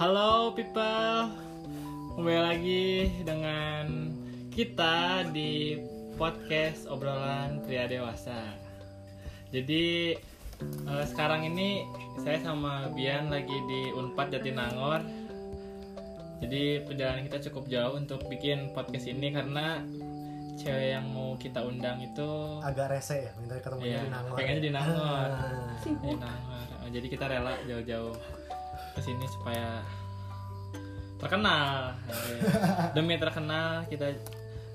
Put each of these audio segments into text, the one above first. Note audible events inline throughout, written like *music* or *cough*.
Halo people, kembali lagi dengan kita di podcast obrolan pria dewasa. Jadi eh, sekarang ini saya sama Bian lagi di Unpad Jatinangor. Jadi perjalanan kita cukup jauh untuk bikin podcast ini karena cewek yang mau kita undang itu agak rese ya minta ketemu Iya, di Nangor pengennya di Nangor. Ah. di Nangor. Oh, Jadi kita rela jauh-jauh ke sini supaya terkenal. Ya, *laughs* Demi terkenal kita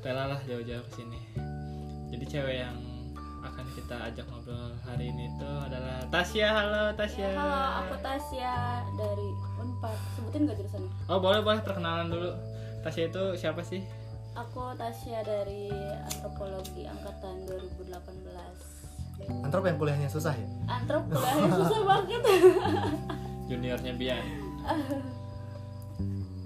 rela lah jauh-jauh ke sini. Jadi cewek yang akan kita ajak ngobrol hari ini itu adalah Tasya. Halo Tasya. Ya, halo, aku Tasya dari Unpad. Sebutin gak jurusannya? Oh boleh boleh perkenalan dulu. Tasya itu siapa sih? Aku Tasya dari Antropologi angkatan 2018. Antrop yang kuliahnya susah ya Antrop *laughs* kuliahnya susah banget. *laughs* Juniornya Bian. *laughs*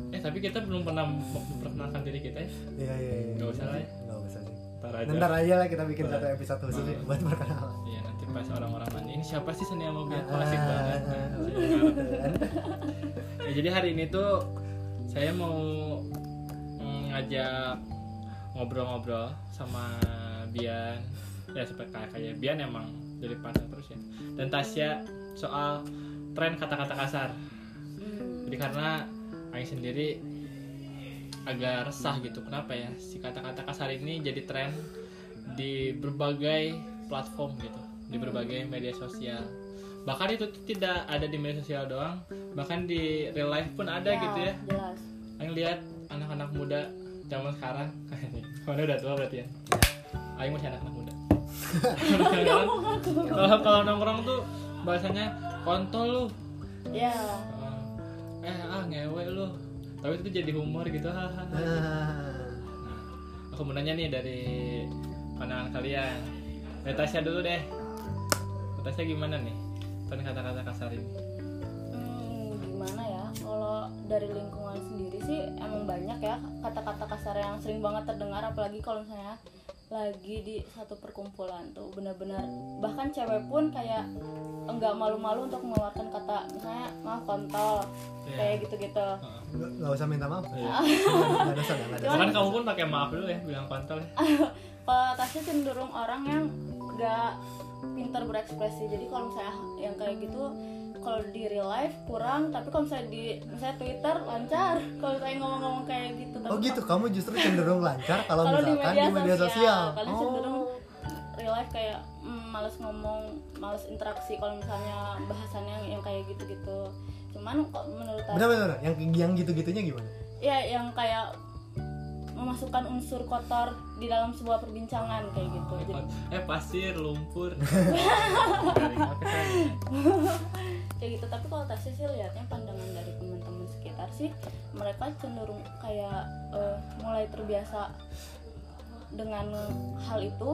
Eh tapi kita belum pernah memperkenalkan diri kita ya. iya iya iya Nggak usah lah ya. nggak usah sih Ntar aja. ntar aja lah kita bikin satu episode khusus Nah. buat perkenalan Iya nanti pas orang-orang nanya ini siapa sih seni sama Bian? Asik banget. Nah, ah, kan? Ya, jadi hari ini tuh saya mau mm, ngajak ngobrol-ngobrol sama Bian ya seperti kayak kayak Bian emang jadi partner terus ya dan Tasya soal tren kata-kata kasar. Jadi karena Aing sendiri agak resah gitu. Kenapa ya? Si kata-kata kasar ini jadi tren di berbagai platform gitu. Di berbagai media sosial. Bahkan itu tidak ada di media sosial doang. Bahkan di real life pun ada gitu ya. Jelas. Aing lihat anak-anak muda zaman sekarang. *laughs* Mana udah tua berarti ya. Aing masih anak-anak muda. Kalau *laughs* kalau nongkrong tuh bahasanya kontol lu Ya. eh ah ngewe lu tapi itu jadi humor gitu hahaha Ah, Nah, aku mau nanya nih dari pandangan kalian. Dari Tasya dulu deh. Tasya gimana nih? Tentang kata-kata kasar ini. Hmm, gimana ya? Kalau dari lingkungan sendiri sih emang banyak ya kata-kata kasar yang sering banget terdengar apalagi kalau misalnya lagi di satu perkumpulan tuh benar-benar bahkan cewek pun kayak enggak malu-malu untuk mengeluarkan kata misalnya maaf kontol Iya. kayak gitu-gitu nggak usah minta maaf nggak *laughs* nggak ada Bahkan kamu pun pakai maaf dulu ya bilang kontol ya. *laughs* kalau Tasya cenderung orang yang gak pintar berekspresi jadi kalau misalnya yang kayak gitu kalau di real life kurang tapi kalau misalnya di misalnya Twitter lancar. Kalau saya ngomong-ngomong kayak gitu tapi oh gitu? Kamu justru cenderung lancar kalau di misalkan media, di media sosial. kalian oh. cenderung real life kayak mm, males ngomong males interaksi kalau misalnya bahasannya yang, yang kayak gitu-gitu. Cuman kok menurut Tasya benar-benar yang yang gitu-gitunya gimana? Ya yang kayak memasukkan unsur kotor di dalam sebuah perbincangan kayak gitu jadi Eh pasir, lumpur. *laughs* Kayak gitu tapi kalau Tasya sih lihatnya pandangan dari teman-teman sekitar sih mereka cenderung kayak eh, mulai terbiasa dengan hal itu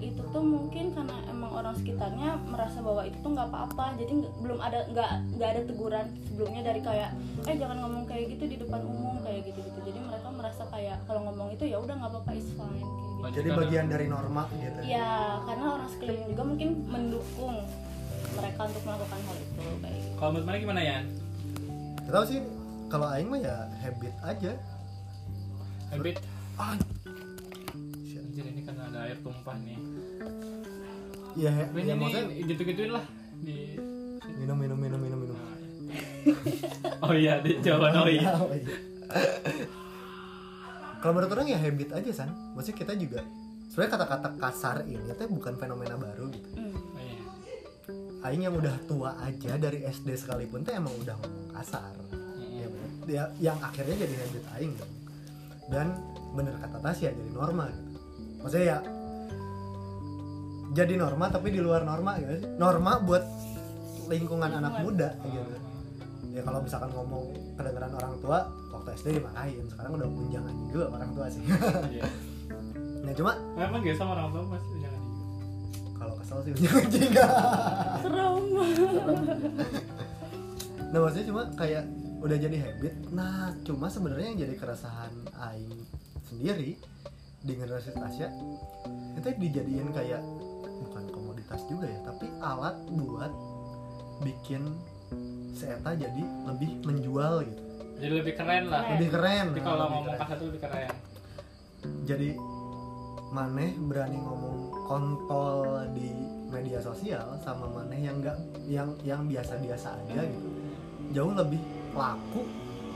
itu tuh mungkin karena emang orang sekitarnya merasa bahwa itu tuh nggak apa-apa. Jadi belum ada nggak nggak ada teguran sebelumnya dari kayak eh jangan ngomong kayak gitu di depan umum kayak gitu gitu jadi mereka merasa kayak kalau ngomong itu ya udah nggak apa-apa is fine kayak gitu. Jadi bagian dari norma gitu. Ya karena orang sekeliling juga mungkin mendukung mereka untuk melakukan hal itu kayak gitu. Kalau menurut mana gimana ya? Tau sih. Kalau aing mah ya habit aja. Habit. ah air tumpah nih. ya, ya, Ini, ya ini maksudnya gitu-gituin lah di minum minum minum minum minum *laughs* Oh iya, di jawaban oh iya. Oh, iya. Kalau menurut orang ya habit aja san. Maksudnya kita juga sebenarnya kata-kata kasar ini teh bukan fenomena baru gitu. Hmm. Oh, iya. Aing yang udah tua aja dari SD sekalipun teh emang udah ngomong kasar. Ya, bener. Ya, yang akhirnya jadi habit aing dong. Dan bener kata Tasya jadi norma gitu. Maksudnya ya jadi norma tapi di luar norma gitu. sih. Norma buat lingkungan anak muda gitu. Ya kalau misalkan ngomong kedengeran orang tua waktu SD dimarahin, sekarang udah punjangan juga orang tua sih. Iya. *laughs* nah cuma Emang gak sama orang tua masih jangan kalau kesel sih punjangan juga. *laughs* serem nah maksudnya cuma kayak udah jadi habit nah cuma sebenarnya yang jadi keresahan aing sendiri di generasi Tasya itu dijadiin kayak juga ya tapi alat buat bikin seeta jadi lebih menjual gitu. Jadi lebih keren lah. Lebih keren. Jadi nah, kalau ngomong kasar tuh lebih keren. Jadi maneh berani ngomong kontol di media sosial sama maneh yang enggak yang yang biasa-biasa aja gitu. Jauh lebih laku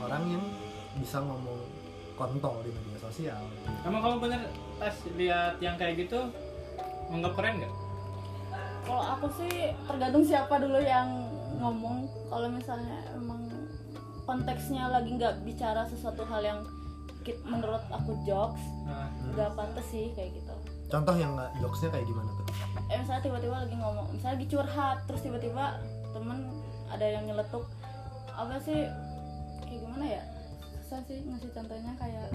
orang yang bisa ngomong kontol di media sosial. Emang kamu bener pas lihat yang kayak gitu menganggap keren nggak kalau aku sih tergantung siapa dulu yang ngomong. Kalau misalnya emang konteksnya lagi nggak bicara sesuatu hal yang menurut aku jokes nah, nggak pantas sih kayak gitu. Contoh yang nggak jokesnya kayak gimana tuh? Eh misalnya tiba-tiba lagi ngomong misalnya lagi curhat terus tiba-tiba temen ada yang nyeletuk. Apa sih kayak gimana ya? Susah sih ngasih contohnya kayak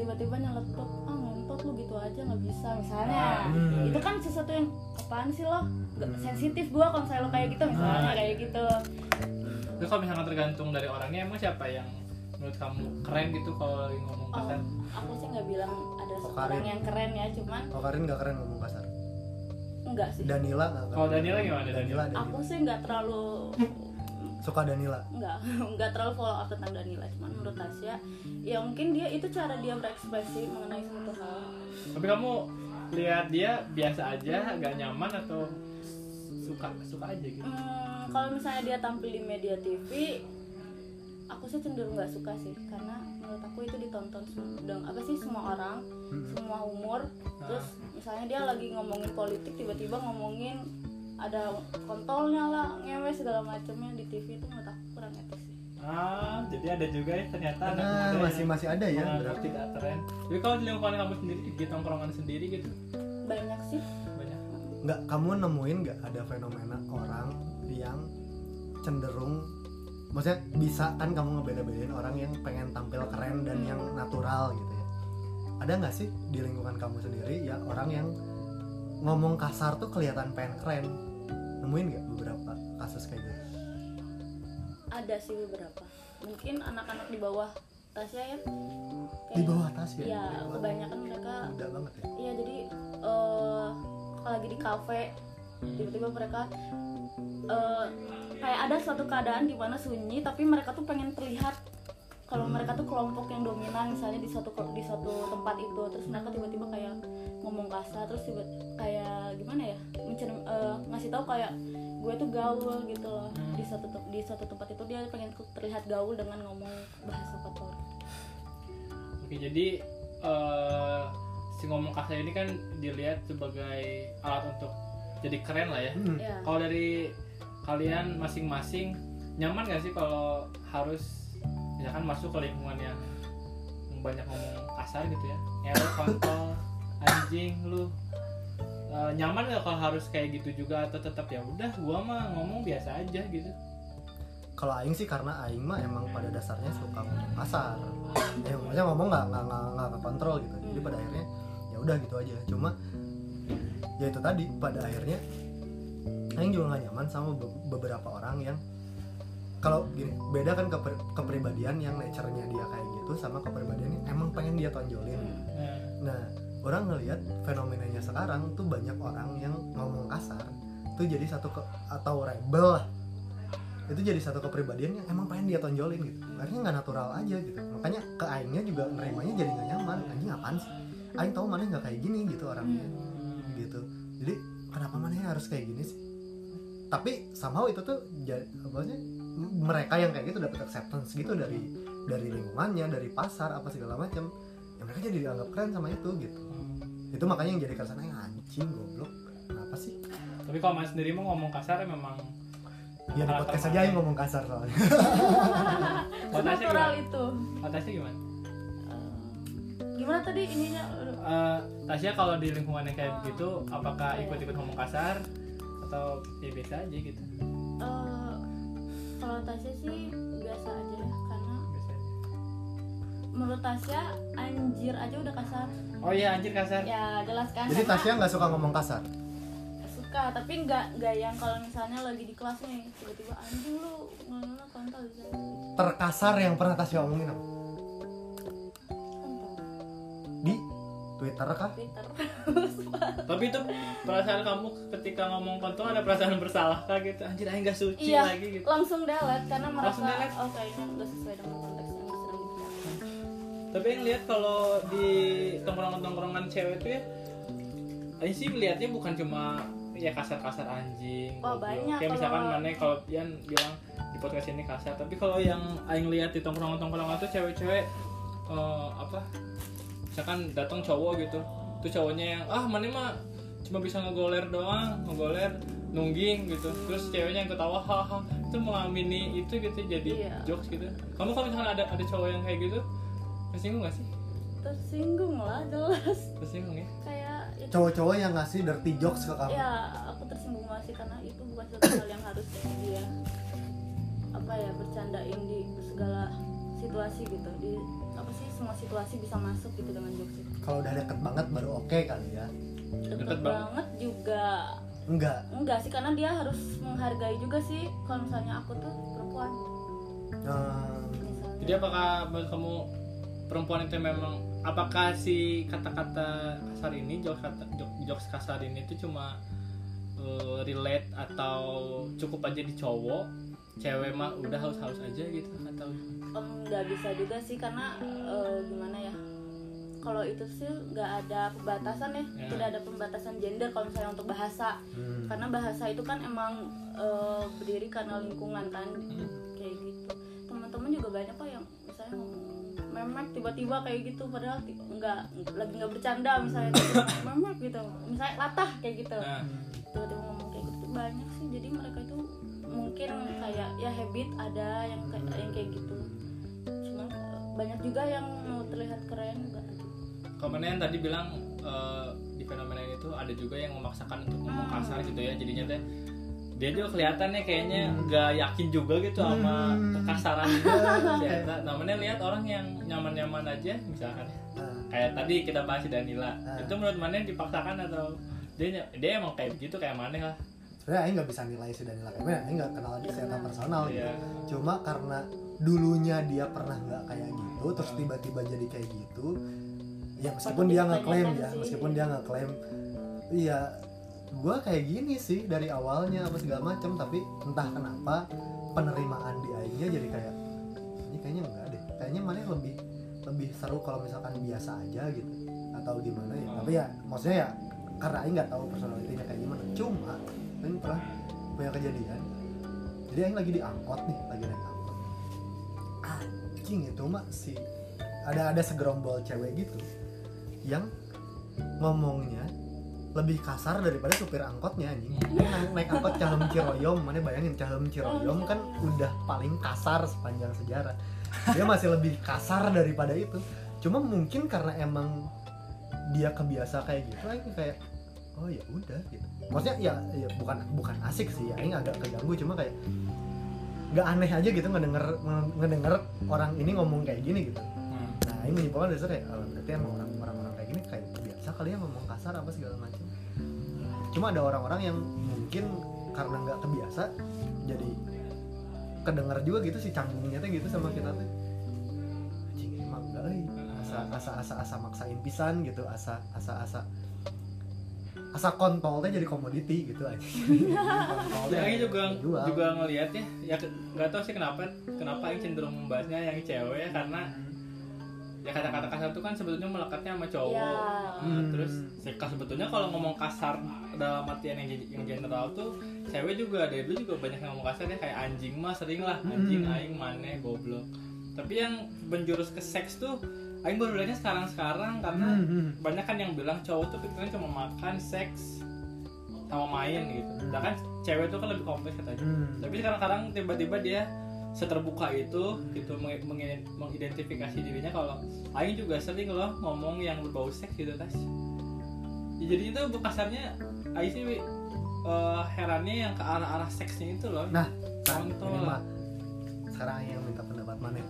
tiba-tiba nyeletuk ah ngentot lu gitu aja nggak bisa misalnya. Hmm. itu kan sesuatu yang apaan sih lo? Nggak sensitif gua kalau misalnya lo kayak gitu misalnya Ah. kayak gitu. Itu kalau misalnya tergantung dari orangnya emang siapa yang menurut kamu keren gitu kalau lagi ngomong oh, kasar? aku sih nggak bilang ada Oh, seorang Karin. yang keren ya cuman kalau Karin nggak keren ngomong kasar? Enggak sih. Danila nggak keren. Kalau Danila gimana Danila? Danila Danila. Aku sih nggak terlalu suka Danila? Nggak *laughs* nggak terlalu follow up tentang Danila cuman menurut Tasya ya mungkin dia itu cara dia berekspresi mengenai suatu hal. Tapi kamu lihat dia biasa aja gak nyaman atau suka suka aja gitu? Hmm, kalau misalnya dia tampil di media TV aku sih cenderung nggak suka sih karena menurut aku itu ditonton sedang apa sih semua orang semua umur. Terus misalnya dia lagi ngomongin politik tiba-tiba ngomongin ada kontolnya lah ngewe segala macamnya di TV itu menurut aku kurang etis sih. Ah jadi ada juga ya ternyata anak Nah, muda masih masih ada ya berarti tidak keren. Tapi kalau di lingkungan kamu sendiri di tongkrongan sendiri gitu? Banyak sih. Banyak. Nggak kamu nemuin nggak ada fenomena orang yang cenderung maksudnya bisa kan kamu ngebeda-bedain orang yang pengen tampil keren dan yang natural gitu ya? Ada nggak sih di lingkungan kamu sendiri ya orang yang ngomong kasar tuh kelihatan pengen keren. Nemuin nggak beberapa kasus kayak gitu? Ada sih beberapa. Mungkin anak-anak di bawah Tasya ya di bawah tas ya? Iya, kebanyakan mereka muda banget ya? Iya jadi eh kalau lagi di kafe tiba-tiba mereka eh, kayak ada suatu keadaan di mana sunyi tapi mereka tuh pengen terlihat. Kalau mereka tuh kelompok yang dominan misalnya di suatu di suatu tempat itu terus mereka tiba-tiba kayak ngomong kasar terus tiba kayak gimana ya mencerm, eh, ngasih tahu kayak gue tuh gaul gitu loh. Di suatu te- di suatu tempat itu dia pengen terlihat gaul dengan ngomong bahasa kotor. Oke jadi eh, si ngomong kasar ini kan dilihat sebagai alat untuk jadi keren lah ya. Hmm. ya kalau dari kalian masing-masing nyaman gak sih kalau harus misalkan masuk ke lingkungan yang banyak ngomong kasar gitu ya? Ngewe kontol anjing lu. Eh, nyaman gak kalau harus kayak gitu juga? Atau tetap ya udah gua mah ngomong biasa aja gitu. Kalau aing sih karena aing mah emang pada dasarnya suka ngomong kasar. Ya maksudnya ngomong nggak nggak nggak nggak kekontrol gitu. Jadi pada akhirnya ya udah gitu aja. Cuma ya itu tadi pada akhirnya aing juga nggak nyaman sama be- beberapa orang yang kalau gini beda kan keper- kepribadian yang nature-nya dia kayak gitu sama kepribadian yang emang pengen dia tonjolin. Nah, Nah, orang ngelihat fenomenanya sekarang tuh banyak orang yang ngomong kasar tuh jadi satu ke, atau rebel lah. Itu jadi satu kepribadian yang emang pengen dia tonjolin gitu. Akhirnya nggak natural aja gitu. Makanya ke aingnya juga nerimanya jadi nggak nyaman. Anjing apaan sih? Aing tahu mana nggak kayak gini gitu orangnya gitu. Jadi kenapa mana harus kayak gini sih? Tapi somehow itu tuh jadi apa mereka yang kayak gitu dapat acceptance gitu dari dari lingkungannya, dari pasar apa segala macam. Ya mereka jadi dianggap keren sama itu gitu itu makanya yang jadi kesan "Eh, anjing goblok kenapa sih tapi kalau mas sendiri mau ngomong kasar ya memang ya di podcast mana? aja yang ngomong kasar soalnya *laughs* natural gimana? itu Batasnya gimana? Eh, gimana tadi ininya Eh, Tasya kalau di lingkungan yang kayak begitu apakah Iya. ikut-ikut ngomong kasar atau ya biasa aja gitu Eh, kalau Tasya sih menurut Tasya anjir aja udah kasar. Oh iya anjir kasar. Ya jelas kan jadi Tasya nggak suka ngomong kasar? Suka tapi nggak nggak yang kalau misalnya lagi di kelas nih tiba-tiba anjing lu ngelala kontol gitu. Terkasar yang pernah Tasya omongin apa? di Twitter kah? Twitter. *laughs* Tapi itu perasaan kamu ketika ngomong kontol ada perasaan bersalah kah gitu? Anjir aing gak suci iya lagi gitu. langsung delete karena merasa Langsung delete? oh kayaknya nggak sesuai dengan tapi yang lihat kalau di tongkrongan-tongkrongan cewek tuh ya Aing sih melihatnya bukan cuma ya kasar-kasar anjing Oh, banyak kayak misalkan kalau- mana kalau Pian bilang di podcast ini kasar tapi kalau yang Aing lihat di tongkrongan-tongkrongan tuh cewek-cewek eh, apa misalkan datang cowok gitu tuh cowoknya yang ah mana mah cuma bisa ngegoler doang ngegoler nungging gitu. Terus ceweknya yang ketawa haha itu mengamini itu gitu jadi Iya. jokes gitu. Kamu kalau misalkan ada ada cowok yang kayak gitu tersinggung gak sih? Tersinggung lah jelas. Tersinggung ya? Kayak itu. Cowok-cowok yang ngasih dirty jokes ke kamu? Ya aku tersinggung masih karena itu bukan suatu hal yang harus dia apa ya bercandain di segala situasi gitu. Di apa sih semua situasi bisa masuk gitu dengan jokes itu. Kalau udah deket banget baru oke kali ya? Deket, Deket banget. banget juga. Enggak? Enggak sih karena dia harus menghargai juga sih. Kalau misalnya aku tuh perempuan. Misalnya. Jadi apakah menurut kamu perempuan itu memang apakah si kata-kata kasar ini jokes kata jok- jokes kasar ini itu cuma eh, relate atau cukup aja di cowok cewek mah udah harus harus aja gitu atau nggak bisa juga sih karena eh, gimana ya kalau itu sih nggak ada pembatasan ya Ya. tidak ada pembatasan gender kalau misalnya untuk bahasa hmm. karena bahasa itu kan emang eh, berdiri karena lingkungan kan Hmm. kayak gitu teman-teman juga banyak kok yang misalnya ngomong memek tiba-tiba kayak gitu padahal nggak lagi nggak bercanda misalnya. Tiba-tiba memek gitu misalnya latah kayak gitu. Nah. Tiba-tiba ngomong kayak gitu banyak sih. Jadi mereka itu mungkin kayak ya habit ada yang kayak yang kayak gitu. Cuma eh, banyak juga yang mau terlihat keren enggak kemarin yang tadi bilang eh, di fenomena ini tuh ada juga yang memaksakan untuk ngomong Hmm. kasar gitu ya. Jadinya teh dia juga kelihatannya kayaknya nggak yakin juga gitu sama Hmm. kekasaran *laughs* ya, namanya lihat orang yang nyaman-nyaman aja misalkan. Nah, kayak tadi kita bahas si Danila. Ah. itu menurut mana dipaksakan atau dia dia emang kayak gitu kayak mana lah. Sebenarnya Aing nggak bisa nilai si Daniela Kemen Aing nggak kenal dia secara personal gitu. Iya. cuma karena dulunya dia pernah nggak kayak gitu terus tiba-tiba jadi kayak gitu ya meskipun dia ngeklaim dipertanyakan ya meskipun dia ngeklaim iya gua kayak gini sih dari awalnya apa segala macam tapi entah kenapa penerimaan di Aingnya jadi kayak ini kayaknya enggak deh kayaknya mana lebih lebih seru kalau misalkan biasa aja gitu atau gimana ya. Tapi ya maksudnya ya karena Aing nggak tahu personalitinya kayak gimana. Cuma Aing pernah punya kejadian jadi Aing lagi di angkot nih lagi naik angkot. Anjing itu mah si ada ada segerombol cewek gitu yang ngomongnya lebih kasar daripada supir angkotnya anjing. Naik, naik angkot cahem ciroyom mana bayangin cahem ciroyom kan udah paling kasar sepanjang sejarah. Dia masih lebih kasar daripada itu. Cuma mungkin karena emang dia kebiasa kayak gitu Aing kayak oh ya udah gitu. Maksudnya ya, ya bukan bukan asik sih ya Aing agak keganggu cuma kayak nggak aneh aja gitu ngedenger ngedenger orang ini ngomong kayak gini gitu. Hmm. nah ini menyimpulkan dari situ kayak oh, berarti emang orang orang kayak gini kayak biasa kali ya ngomong kasar apa segala macam? Cuma ada orang-orang yang mungkin karena nggak kebiasa jadi kedenger juga gitu si canggungnya tuh gitu sama kita tuh. Anjing ini mah enggak euy. asa asa asa asa maksain pisan gitu asa asa asa. Asa kontolnya jadi komoditi gitu aja *laughs* Ya, Aing juga juga ngelihat ya, ya nggak tahu sih kenapa kenapa Aing cenderung membahasnya yang cewek ya karena ya kata-kata kasar itu kan sebetulnya melekatnya sama cowok. Ya. Nah, Hmm. Terus se- sebetulnya kalau ngomong kasar dalam artian yang, yang general tuh cewek juga ada dulu juga banyak yang ngomong kasar ya kayak anjing mah sering lah anjing Hmm. aing maneh goblok. Tapi yang menjurus ke seks tuh aing baru lihatnya sekarang-sekarang karena Hmm, hmm. banyak kan yang bilang cowok tuh pikirannya cuma makan seks sama main gitu sedangkan cewek tuh kan lebih kompleks katanya Hmm. tapi sekarang-kadang tiba-tiba dia seterbuka itu gitu meng- meng- mengidentifikasi dirinya kalau Aing juga sering loh ngomong yang berbau seks gitu tas ya, jadi itu kasarnya Aing sih eh, herannya yang ke arah-arah seksnya itu loh Nah, Nah, Contoh mah sekarang yang minta pendapat mana?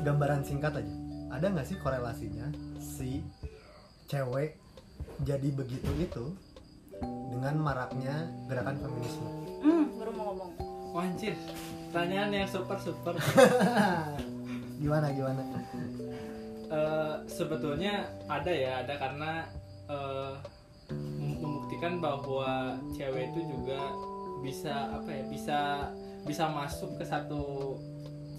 Gambaran singkat aja. Ada nggak sih korelasinya si cewek jadi begitu itu dengan maraknya gerakan feminisme? hmm, baru mau ngomong Wanjir, pertanyaan yang super super *laughs* gimana gimana? eh, sebetulnya ada ya ada karena mem- membuktikan bahwa cewek itu juga bisa apa ya bisa bisa masuk ke satu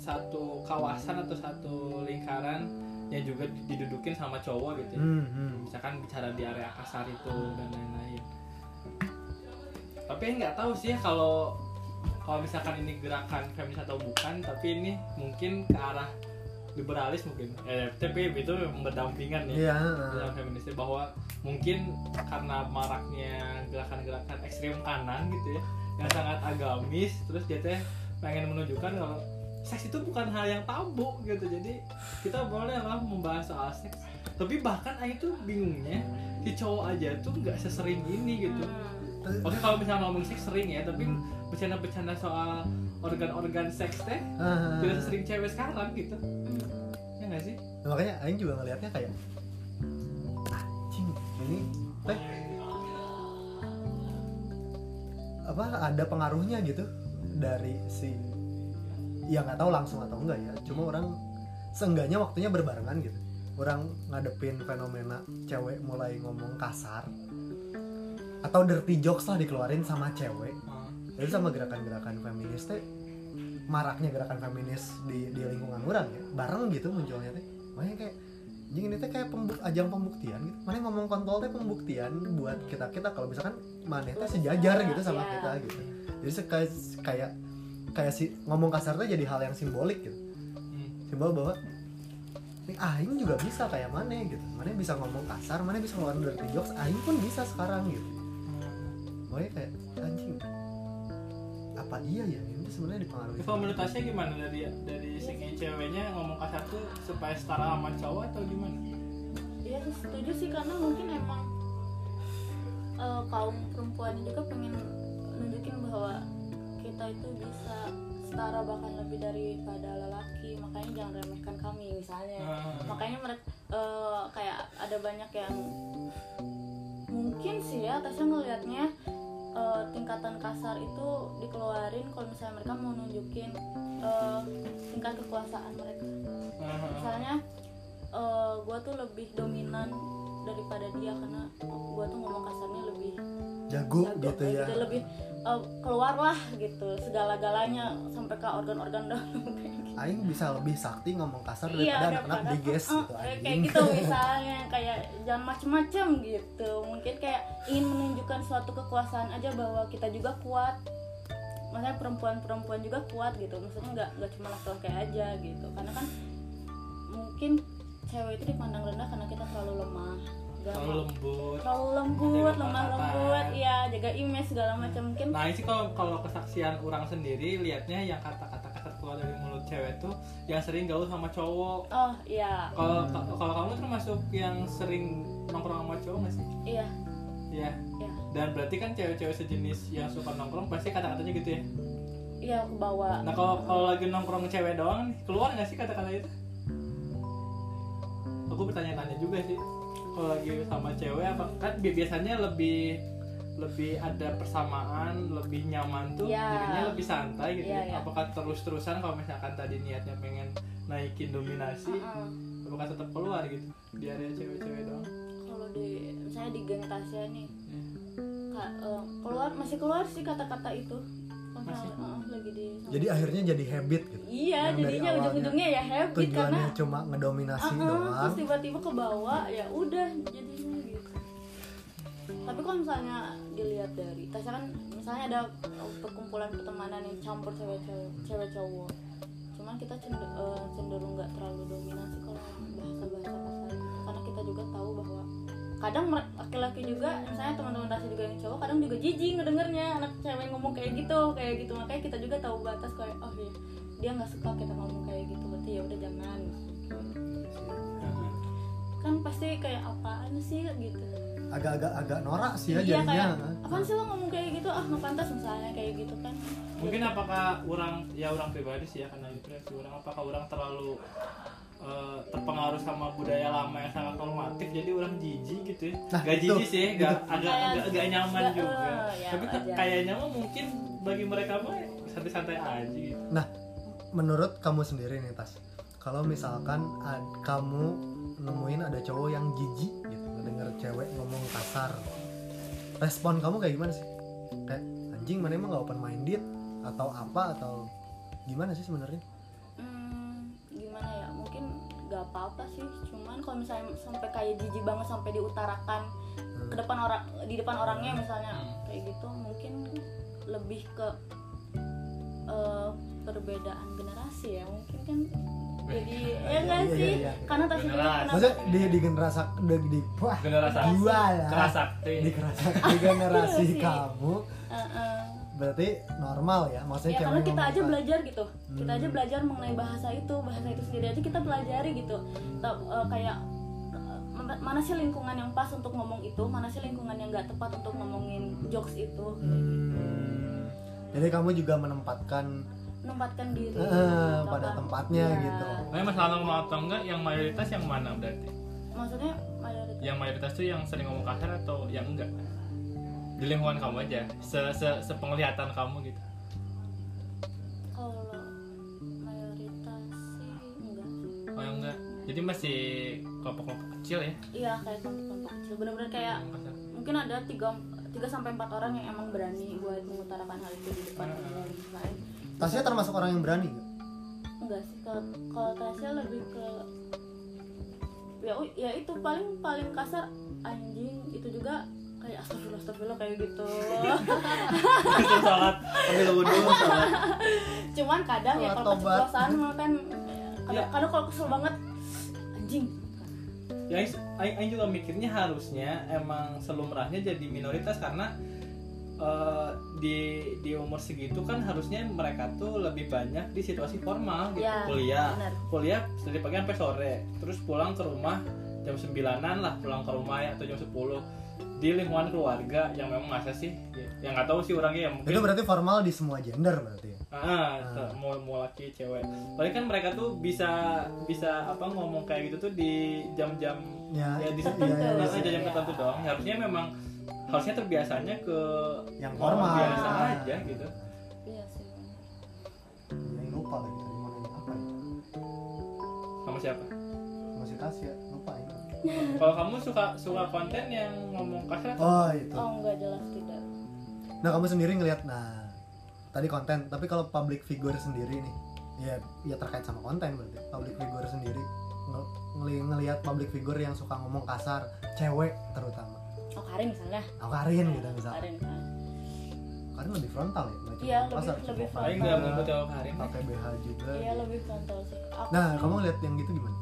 satu kawasan atau satu lingkaran yang juga didudukin sama cowok gitu ya. Hmm, hmm. misalkan bicara di area kasar itu dan lain-lain tapi nggak tahu sih ya kalau kalau misalkan ini gerakan feminis atau bukan tapi ini mungkin ke arah liberalis mungkin. Eh tapi itu berdampingan ya dalam feminis bahwa mungkin karena maraknya gerakan-gerakan ekstrem kanan gitu ya yang sangat agamis terus dia teh pengen menunjukkan kalau seks itu bukan hal yang tabu gitu. Jadi kita boleh lah membahas soal seks. Tapi bahkan Aing tuh bingungnya si cowok aja tuh nggak sesering ini gitu. Hmm. oke kalau misalnya ngomong seks sering ya tapi bercanda-bercanda soal organ-organ seks teh Ah, tidak sesering cewek sekarang gitu. Ya nggak sih? Makanya Aing juga ngelihatnya kayak anjing ini teh apa ada pengaruhnya gitu dari si ya nggak tahu langsung atau enggak ya cuma orang seenggaknya waktunya berbarengan gitu. Orang ngadepin fenomena cewek mulai ngomong kasar atau dirty jokes lah dikeluarin sama cewek Jadi sama gerakan-gerakan feminis teh maraknya gerakan feminis di, di lingkungan orang ya. Bareng gitu munculnya teh. Makanya kayak anjing ini teh kayak pembuk, ajang pembuktian gitu. Mana ngomong kontol teh pembuktian buat kita kita kalau misalkan mana teh sejajar gitu sama Iya. kita gitu. Jadi se- kayak kayak kayak si ngomong kasar teh jadi hal yang simbolik gitu. Hmm. simbol bahwa ini aing juga bisa kayak mana gitu. Mana bisa ngomong kasar mana bisa ngeluarin dirty jokes aing pun bisa sekarang gitu. Makanya kayak anjing apa? Iya ya ini tuh sebenarnya dipengaruhi Kalau menurut Tasya gimana? Dari dari segi ceweknya ngomong kasar tuh supaya setara sama cowok atau gimana? Iya setuju sih. Karena mungkin emang eh, kaum perempuan juga pengen nunjukin bahwa kita itu bisa setara bahkan lebih daripada lelaki. Makanya jangan remehkan kami misalnya. Ah. makanya mereka kayak ada banyak yang mungkin sih ya Tasya ngelihatnya eh, tingkatan kasar itu dikeluarin kalau misalnya mereka mau nunjukin eh, tingkat kekuasaan mereka. Misalnya gue tuh lebih dominan daripada dia karena gue tuh ngomong kasarnya lebih jago jago, gitu ya. lebih eh, keluar lah gitu segala-galanya sampai ke organ-organ dalam *laughs* gitu. Aing bisa lebih sakti ngomong kasar Iya, daripada anak-anak daripada- diges Eh, gitu anjing. kayak gitu *laughs* misalnya kayak jangan macem-macem gitu. Mungkin kayak ingin menunjukkan suatu kekuasaan aja bahwa kita juga kuat. Maksudnya perempuan-perempuan juga kuat gitu. Maksudnya nggak nggak cuma laki-laki aja gitu. Karena kan mungkin cewek itu dipandang rendah karena kita terlalu lemah Terlalu lembut. terlalu lembut lemah lembut iya jaga image segala macam mungkin Nah ini sih kalau kalau kesaksian orang sendiri liatnya yang kata-kata kasar keluar dari mulut cewek tuh yang sering gaul sama cowok. oh iya Kalau kalau kamu termasuk yang sering nongkrong sama cowok nggak sih? iya Iya. iya Dan berarti kan cewek-cewek sejenis yang suka nongkrong pasti kata-katanya gitu ya. iya aku bawa Nah kalau kalau lagi nongkrong cewek doang keluar nggak sih kata-kata itu? Aku bertanya-tanya juga sih. Kalau lagi sama cewek apa kan bi- biasanya lebih lebih ada persamaan, lebih nyaman tuh, Ya. jadinya lebih santai gitu. Iya, ya. iya. Apakah terus-terusan kalau misalkan tadi niatnya pengen naikin dominasi, Heeh. apakah tetap keluar gitu di area cewek-cewek doang? kalau di misalnya di geng Tasya nih Ya. Ka- eh, keluar masih keluar sih kata-kata itu Masih? misalnya, lagi di jadi akhirnya jadi habit gitu. Iya yang jadinya ujung-ujungnya ya karena tujuannya cuma ngedominasi uh-uh, terus doang. tiba-tiba ke bawah ya udah jadinya gitu. Tapi kalau misalnya dilihat dari Tasya kan misalnya ada perkumpulan pertemanan yang campur cewek-cewek cewek cowok. Cuman kita eh, cenderung nggak terlalu dominasi kalau bahasa-bahasa kasar itu. karena kita juga tahu bahwa kadang laki-laki juga misalnya teman-teman Tasya juga yang cowok kadang juga jijik ngedengernya anak cewek ngomong kayak gitu kayak gitu. Makanya kita juga tahu batas kayak oh iya dia nggak suka kita ngomong kayak gitu berarti ya udah jangan. Kan pasti kayak apaan sih? gitu. Agak-agak agak norak sih ya iya jadinya. Kayak apaan sih lo ngomong kayak gitu? Ah nggak pantas misalnya kayak gitu kan. Mungkin apakah orang ya orang pribadi sih ya karena impresi orang apakah orang terlalu eh, terpengaruh sama budaya lama yang sangat normatif jadi orang jijik gitu ya. Nah, gak jijik sih gak, agak, agak agak nyaman gak, juga. Ya, tapi wajar. kayaknya mah mungkin bagi mereka mah santai-santai aja gitu. Nah menurut kamu sendiri nih tas. Kalau misalkan ad- kamu nemuin ada cowok yang jijik gitu ngedenger cewek ngomong kasar respon kamu kayak gimana sih? Kayak anjing mana emang gak open minded atau apa atau gimana sih sebenarnya? Hmm, gak apa-apa sih. Cuman kalau misalnya sampai kayak jijik banget sampai diutarakan ke depan orang di depan orangnya misalnya Hmm. kayak gitu mungkin lebih ke eh, perbedaan generasi ya. Mungkin kan jadi ya enggak Iya, sih? iya, iya. karena pernah maksudnya di di generasi di, di wah generasi. dua ya kerasakti di kerasa di generasi Iya kamu. Berarti normal ya maksudnya ya karena kita aja belajar gitu kita aja Hmm. belajar mengenai bahasa itu bahasa itu sendiri aja kita pelajari gitu Ta- eh, kayak eh, mana- sih lingkungan yang pas untuk ngomong itu mana sih lingkungan yang nggak tepat untuk ngomongin jokes itu Hmm. jadi kamu juga menempatkan menempatkan diri Eh, gitu pada tempatnya Iya. gitu. Nah, masalah ngomong atau enggak yang mayoritas yang mana berarti? maksudnya mayoritas Yang mayoritas tuh yang sering ngomong kasar atau yang enggak? Di lingkungan kamu aja, se, se, sepenglihatan kamu gitu. kalau mayoritas sih enggak Oh enggak. Jadi masih kelompok-kelompok kecil ya iya kayak kelompok kecil bener-bener kayak ngomong kasar. mungkin ada tiga tiga sampai empat orang yang emang berani buat mengutarakan hal itu di depan Hmm. umum lain Tasya termasuk orang yang berani nggak? enggak sih kalau kalau Tasya lebih ke ya ya itu paling paling kasar anjing itu juga kayak astagfirullah astagfirullah kayak gitu. Itu salat. Ambil wudhu salat. cuman kadang ya kalau keceplosan mah kan kadang, Ya. kadang kalau kesel banget anjing. Ya, Aing juga mikirnya harusnya emang selumrahnya jadi minoritas karena eh, di di umur segitu kan harusnya mereka tuh lebih banyak di situasi formal gitu. Ya, kuliah. benar. kuliah dari pagi sampai sore. Terus pulang ke rumah jam 9-an lah pulang ke rumah ya atau jam 10 di lingkungan keluarga yang memang masa sih ya, yang nggak tahu sih orangnya ya mungkin Itu berarti formal di semua gender berarti. ya? Ah, te- mau mau laki cewek. Paling kan mereka tuh bisa bisa apa ngomong kayak gitu tuh di jam-jam Ya, ya di iya, iya, di iya. jam tertentu dong. Harusnya memang harusnya terbiasanya ke Yang formal. biasa aja gitu. iya sih Yang lupa lagi tadi mau nanya apa ya? Sama siapa? Masih Tasya, lupa ya. *laughs* Kalau kamu suka suka konten yang ngomong kasar atau Oh itu. oh enggak jelas tidak Nah kamu sendiri ngelihat, nah tadi konten, tapi kalau public figure sendiri nih, ya ya terkait sama konten berarti. Public figure sendiri nge- ngeli- ngelihat public figure yang suka ngomong kasar, cewek terutama. oh Karin misalnya Oh, Karin gitu misalnya. Karin misalnya Karin lebih frontal ya, nggak cuma Iya, ngomong kasar, lebih- lebih pakai Paling nggak hari ini. pakai BH juga. iya lebih frontal sih aku Nah kamu lihat yang gitu gimana?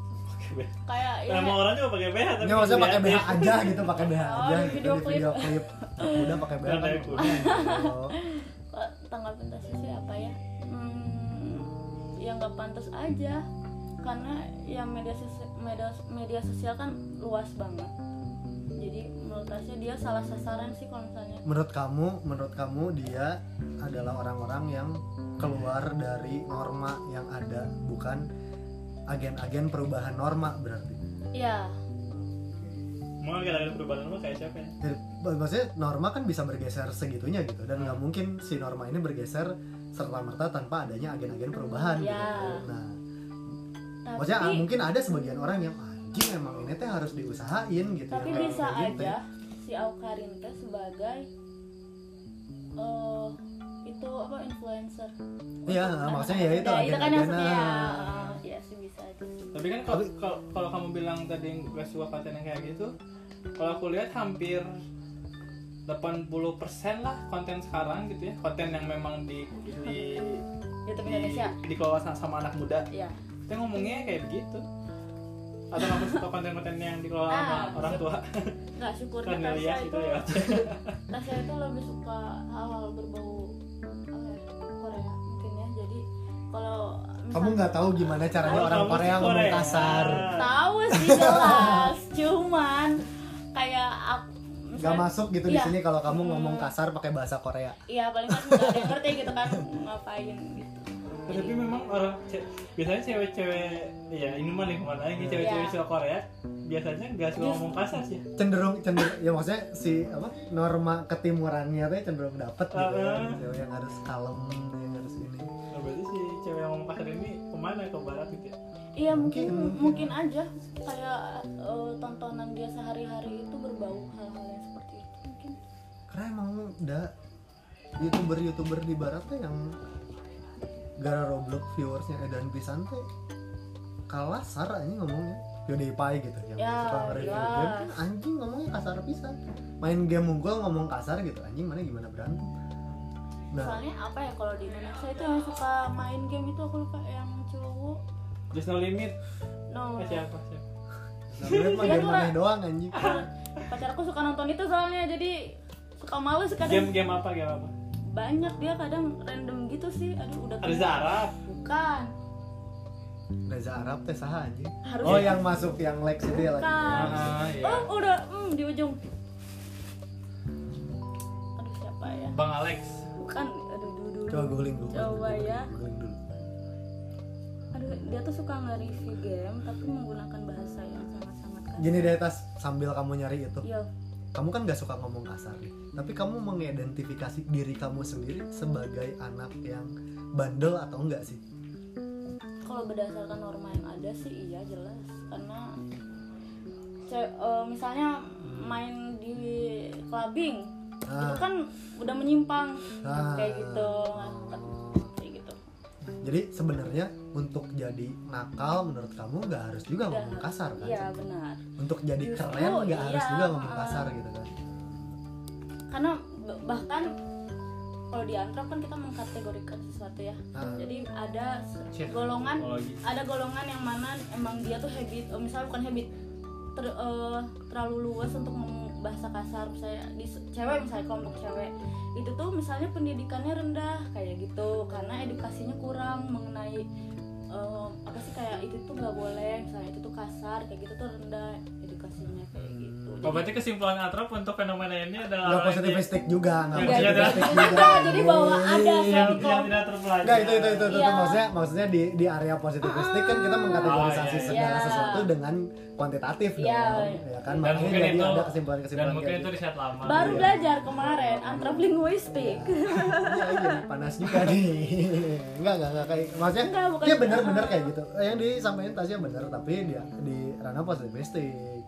Kayak ya Nama orang juga pakai BH tapi Ini maksudnya pakai BH aja gitu, pakai BH Oh, aja di gitu video di video klip. Udah pakai BH kan. Oh. Tanggapan Tasya sih apa ya? Hmm, ya nggak pantas aja. Karena ya media sosial media, media sosial kan luas banget. Jadi menurut Tasya dia salah sasaran sih kalau misalnya. Menurut kamu, menurut kamu dia adalah orang-orang yang keluar dari norma yang ada, bukan agen-agen perubahan norma berarti. ya Mau kadang-kadang perubahan rumah kayak siapa ya? Jadi, maksudnya norma kan bisa bergeser segitunya gitu dan nggak mungkin si norma ini bergeser serta merta tanpa adanya agen-agen perubahan Ya. gitu. Nah, tapi maksudnya ah, mungkin ada sebagian orang yang anjing emang ini teh harus diusahain gitu. tapi yang bisa kayak gitu. aja si Aukarin teh sebagai eh itu apa influencer Iya, Anak maksudnya ya itu muda. itu kan ya ya sih bisa aja Tapi kan kalau kalau kalau kamu bilang tadi gak suka konten yang kayak gitu, kalau aku lihat hampir 80% lah konten sekarang gitu ya, konten yang memang di di YouTube di, dikelola sama, sama anak muda. ya Kita ngomongnya kayak begitu. Atau kamu suka konten-konten yang dikelola sama Ah, orang tua? nggak syukurnya Kan Tasya itu itu ya. Tasya itu lebih suka hal-hal berbau ya, Korea mungkin ya jadi kalau Kamu nggak tahu gimana caranya Oh, orang Korea ngomong Korea. kasar. tahu sih jelas *laughs* cuman kayak aku Gak masuk gitu di Iya. sini kalau kamu Hmm. ngomong kasar pakai bahasa Korea. Iya paling kan nggak ada yang ngerti gitu kan ngapain gitu. Tapi memang orang ce- biasanya cewek-cewek ya ini mah lingkungan lagi cewek-cewek Iya. suka Korea biasanya gak suka Just- ngomong kasar sih. Cenderung cenderung ya maksudnya si apa norma ketimurannya tuh cenderung dapet gitu. Uh-uh. Cewek yang harus kalem, yang harus ini. Ke mana ke barat gitu ya? iya mungkin Mungkin, mungkin, aja. Kayak eh, tontonan dia sehari-hari itu berbau hal-hal yang seperti itu mungkin. Karena emang udah youtuber youtuber di barat tuh yang gara Roblox viewersnya Edan pisan teh kalah sar aja ngomongnya. PewDiePie gitu yang Ya, suka nge-review. jelas. game kan anjing ngomongnya kasar pisan. Main game mungkul ngomong kasar gitu. Anjing mana gimana berantem nah soalnya apa ya kalau di Indonesia itu yang suka main game itu aku lupa yang cowok Just no limit. no Eh, siapa? siapa? Iya, game tuh, maneh Ra. doang anjing *laughs* pacarku suka nonton itu soalnya jadi suka males kadang Game game apa? Game apa? banyak dia kadang random gitu sih aduh udah Ada Arab. bukan Reza Arab teh saha anjing Harus oh ya. yang masuk yang Lex itu ya lagi bukan Ah, iya. oh udah hmm, di ujung aduh siapa ya Bang Alex. Dulu coba googling dulu Coba ya. googling dulu. Aduh dia tuh suka nge-review game tapi menggunakan bahasa yang sangat-sangat kasar. Gini deh tas sambil kamu nyari itu. Iya. Kamu kan gak suka ngomong kasar nih tapi kamu mengidentifikasi diri kamu sendiri sebagai anak yang bandel atau enggak sih? Kalau berdasarkan norma yang ada sih iya jelas. Karena eh, misalnya main di clubbing itu Ah. kan udah menyimpang Ah. kayak gitu kayak gitu jadi sebenarnya untuk jadi nakal menurut kamu nggak harus juga Nggak ngomong kasar kan iya benar untuk jadi Justru, keren nggak harus iya, juga ngomong ah. kasar gitu kan karena bahkan kalau di Antrop kan kita mengkategorikan sesuatu ya Ah. jadi ada golongan ada golongan yang mana emang dia tuh habit oh, misalnya bukan habit ter- eh, terlalu luas untuk ngomong bahasa kasar misalnya di cewek misalnya kelompok cewek. Itu tuh misalnya pendidikannya rendah kayak gitu. Karena edukasinya kurang mengenai eh, apa sih kayak itu tuh nggak boleh misalnya itu tuh kasar kayak gitu tuh rendah edukasinya kayak gitu Oh, berarti kesimpulan Atrop untuk fenomena ini adalah nggak yang- positivistik juga nggak Nggak, positivistik ada, *laughs* juga jadi bahwa ada yang, satu yang tidak terpelajar. Enggak itu itu itu, itu, Iya. maksudnya maksudnya di di area positivistik kan kita mengkategorisasi Oh, iya, iya. segala Iya. sesuatu dengan kuantitatif Iya. dong ya kan Dan makanya jadi itu ada dan kesimpulan-kesimpulan mungkin kayak itu gitu. riset lama. baru Iya. belajar kemarin antrop-linguistik Iya iya panas juga nih enggak enggak enggak kayak maksudnya ya gitu. benar-benar kayak gitu yang disampaikan Tasya benar tapi dia di ranah positivistik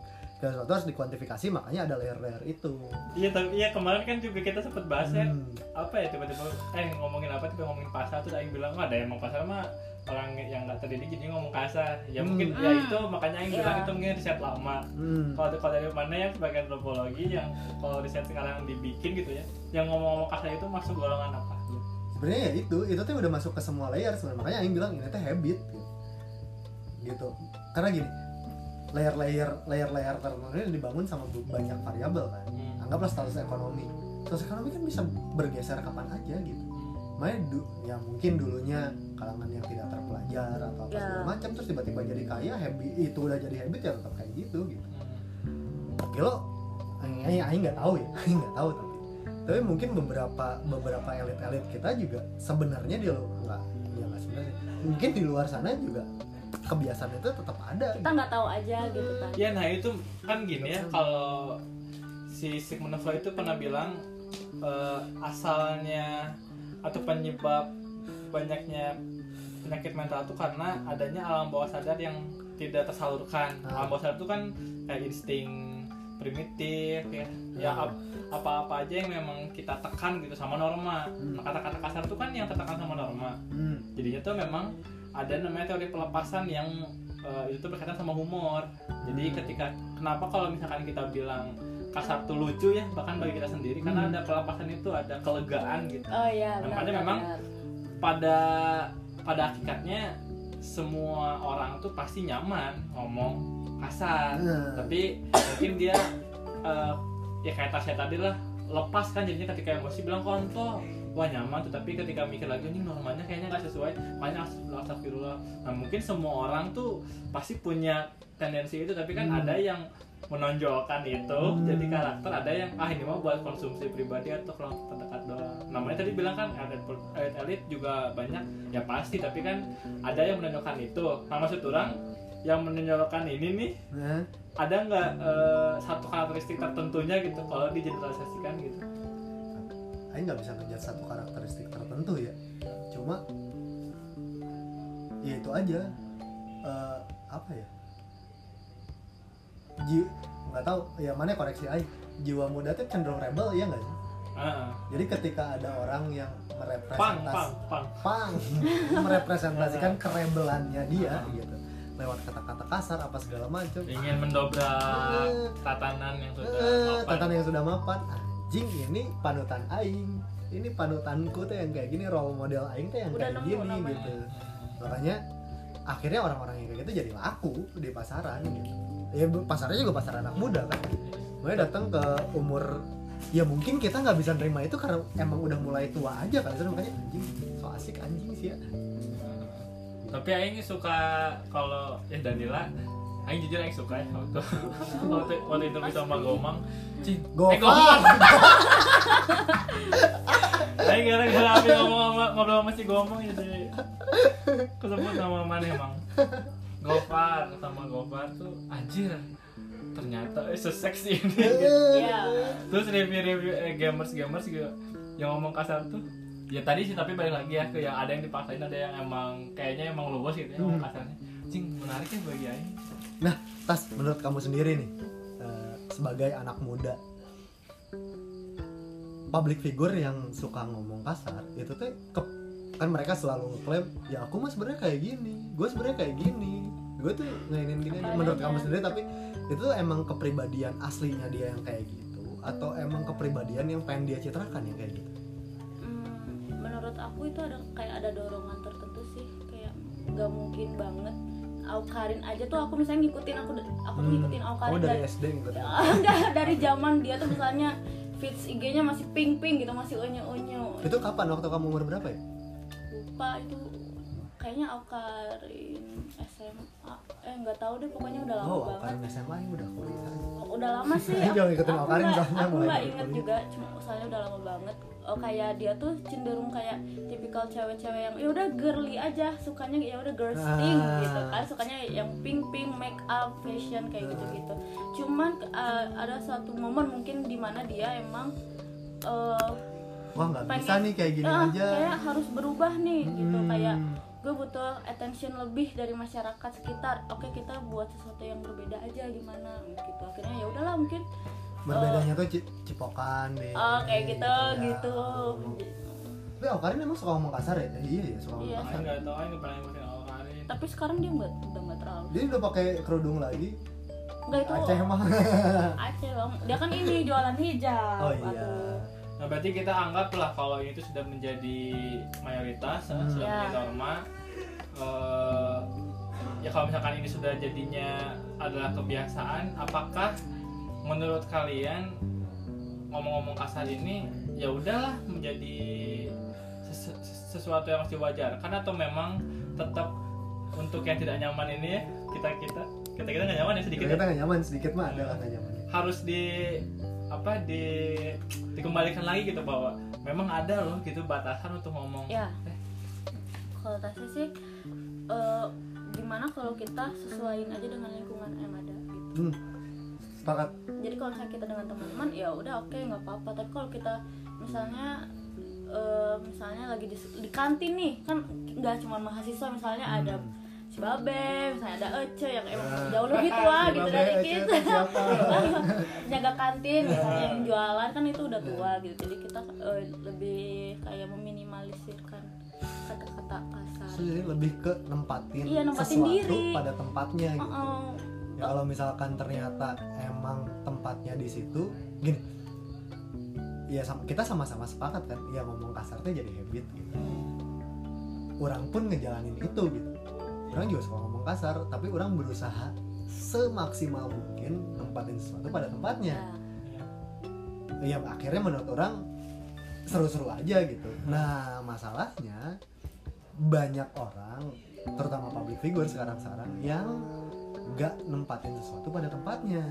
dan sesuatu harus dikuantifikasi makanya ada layer-layer itu Iya tapi iya kemarin kan juga kita sempat bahas ya Hmm. apa ya tiba-tiba eh ngomongin apa tiba ngomongin pasar terus Aing bilang oh, ada emang pasar mah orang yang nggak terdidik jadi ngomong kasar ya Hmm. mungkin ya Hmm. itu makanya Aing Iya. bilang itu mungkin riset lama hmm. kalau kalau dari mana yang sebagai antropologi yang kalau riset sekarang dibikin gitu ya yang ngomong-ngomong kasar itu masuk golongan apa sebenarnya ya itu itu tuh udah masuk ke semua layer sebenarnya makanya Aing bilang ini tuh habit gitu. gitu karena gini layer-layer layer-layer tertentu ini dibangun sama banyak variabel kan Hmm. anggaplah status ekonomi status ekonomi kan bisa bergeser kapan aja gitu makanya du- ya mungkin dulunya kalangan yang tidak terpelajar atau apa Ya. segala macam terus tiba-tiba jadi kaya habit itu udah jadi habit ya tetap kayak gitu gitu Hmm. Gilo, Aing Aing nggak tahu ya, *laughs* Aing nggak tahu tapi tapi mungkin beberapa beberapa elit-elit kita juga sebenarnya di lu- nggak ya nggak sebenarnya mungkin di luar sana juga kebiasaan itu tetap ada kita nggak tahu aja gitu kan Ya nah itu kan gini ya kalau si Sigmund Freud itu pernah bilang eh, asalnya atau penyebab banyaknya penyakit mental itu karena adanya alam bawah sadar yang tidak tersalurkan. Ah. Alam bawah sadar itu kan kayak insting primitif ya, ya Ah. ap- apa-apa aja yang memang kita tekan gitu sama norma. Hmm. Nah, kata-kata kasar itu kan yang tertekan sama norma hmm. jadinya tuh memang ada namanya teori pelepasan yang eh, itu tuh berkaitan sama humor jadi Hmm. ketika kenapa kalau misalkan kita bilang kasar tuh lucu ya bahkan bagi kita sendiri karena Hmm. ada pelepasan itu ada kelegaan gitu oh iya Nah, benar, makanya memang benar. pada pada hakikatnya semua orang tuh pasti nyaman ngomong kasar Nah. tapi mungkin dia eh, ya kayak Tasya tadi lah lepas kan jadinya ketika emosi bilang kontol wah nyaman tuh. Tapi ketika mikir lagi ini normanya kayaknya nggak sesuai. Makanya astagfirullah. Nah mungkin semua orang tuh pasti punya tendensi itu tapi kan Hmm. ada yang menonjolkan itu. Hmm. jadi karakter ada yang ah ini mah buat konsumsi pribadi atau kelompok terdekat doang. Namanya tadi bilang kan elit elit, elit juga banyak. Ya pasti tapi kan ada yang menonjolkan itu. Nah maksud orang yang menonjolkan ini nih Nah, ada nggak eh, satu karakteristik tertentunya gitu kalau digeneralisasikan gitu Aing nggak bisa ngejat satu karakteristik tertentu ya. Cuma ya itu aja. Eh, apa ya? Ji nggak tahu ya mana koreksi aja jiwa muda tuh cenderung rebel ya nggak sih? Heeh. jadi ketika ada orang yang merepresentasi pang pang pang. *laughs* Merepresentasikan kerebelannya dia gitu. Lewat kata-kata kasar apa segala macam. Ingin mendobrak tatanan yang sudah Eh, mapan. tatan yang sudah mapan anjing ini panutan aing. Ini panutanku tuh yang kayak gini role model aing tuh yang Udah kayak nemu gini namanya. gitu. Makanya akhirnya orang-orang yang kayak gitu jadi laku di pasaran gitu. Ya pasarnya juga pasar anak muda kan. Makanya datang ke umur ya mungkin kita nggak bisa nerima itu karena emang udah mulai tua aja kan. Makanya anjing so asik anjing sih ya. Tapi Aing suka kalau ya Danila Aing jujur Aing suka ya waktu waktu, waktu interview sama Gomang. Cing, eh, Gomang. *laughs* Aing gara-gara Abi ngomong sama, ngobrol sama si Gomang jadi kesebut nama mana emang? Gofar sama Gofar tuh anjir ternyata eh, seseksi ini. Gitu. *laughs* Iya. terus review-review eh, gamers-gamers juga yang ngomong kasar tuh. Ya tadi sih tapi balik lagi ya ke yang ada yang dipaksain ada yang emang kayaknya emang luas gitu ya ngomong Hmm. kasarnya. Cing menarik ya bagi Aing Nah, Tas, menurut kamu sendiri nih, eh, sebagai anak muda, public figure yang suka ngomong kasar, itu tuh ke- kan mereka selalu ngeklaim, ya aku mah sebenarnya kayak gini, gue sebenarnya kayak gini, gue tuh ngainin gini. aja." Menurut kamu sendiri, tapi itu tuh emang kepribadian aslinya dia yang kayak gitu, atau emang kepribadian yang pengen dia citrakan yang kayak gitu? Hmm, menurut aku itu ada kayak ada dorongan tertentu sih kayak nggak mungkin banget Aukarin aja tuh aku misalnya ngikutin aku aku tuh ngikutin Aukarin Oh dari dari SD gitu. enggak dari zaman dia tuh misalnya feeds IG-nya masih pink pink gitu masih unyu unyu Itu kapan? Waktu kamu umur berapa ya? lupa itu kayaknya Aukarin SMA eh nggak tahu deh pokoknya udah lama Oh, banget Aukarin SMA ini udah kuliah. udah lama sih *laughs* aku- aku aku mulai nggak inget juga cuma soalnya udah lama banget oh kayak dia tuh cenderung kayak tipikal cewek-cewek yang ya udah girly aja sukanya ya udah girlsting Ah. gitu kan sukanya yang pink pink make up fashion kayak gitu gitu cuman uh, ada satu momen mungkin di mana dia emang uh, Wah nggak bisa nih kayak gini ah, aja. kayak harus berubah nih gitu Hmm. kayak gue butuh attention lebih dari masyarakat sekitar oke kita buat sesuatu yang berbeda aja gimana gitu akhirnya ya udahlah mungkin berbedanya tuh ci- cipokan deh oh kayak gitu ya. gitu tapi Aukarin emang suka ngomong kasar ya iya ya suka ngomong Iya. kasar nggak tahu nggak pernah ngikutin Aukarin tapi sekarang dia nggak udah nggak terlalu dia udah pakai kerudung lagi nggak itu Aceh emang *laughs* Aceh bang dia kan ini jualan hijab oh iya Aduh. Nah berarti kita anggaplah kalau itu sudah menjadi mayoritas, Hmm. sudah Ya. menjadi norma. eh, ya kalau misalkan ini sudah jadinya adalah kebiasaan, apakah menurut kalian ngomong-ngomong kasar ini ya udahlah menjadi sesu- sesuatu yang harus diwajarkan atau memang tetap untuk yang tidak nyaman ini ya kita kita kita kita nggak nyaman ya sedikit kita ya? nggak nyaman sedikit mah ada lah nggak nyamannya harus di apa di dikembalikan lagi gitu bahwa memang ada loh gitu batasan untuk ngomong. Ya. Eh, kalau tasnya sih eh, gimana kalau kita sesuaiin aja dengan lingkungan yang ada gitu? Hmm. Sepakat jadi kalau misalnya kita dengan teman-teman ya udah oke nggak apa-apa. Tapi kalau kita misalnya eh, misalnya lagi di, di kantin nih kan nggak cuma mahasiswa misalnya ada si babe misalnya ada Ece yang emang Ah. jauh lebih tua Si gitu dari kita. *laughs* jaga kantin misalnya yang jualan kan itu udah tua gitu. Jadi kita eh, lebih kayak meminimalisirkan kata-kata kasar. Jadi lebih ke nempatin, Iya, nempatin sesuatu diri. pada tempatnya gitu. Oh, ya kalau misalkan ternyata emang tempatnya di situ. Gini. Ya sama, kita sama-sama sepakat kan. Ya ngomong kasarnya jadi habit gitu. Orang pun ngejalanin itu gitu. Orang juga suka ngomong kasar tapi orang berusaha semaksimal mungkin nempatin sesuatu pada tempatnya. Ya. ya akhirnya menurut orang seru-seru aja gitu. Nah masalahnya banyak orang terutama public figure sekarang-sekarang yang nggak nempatin sesuatu pada tempatnya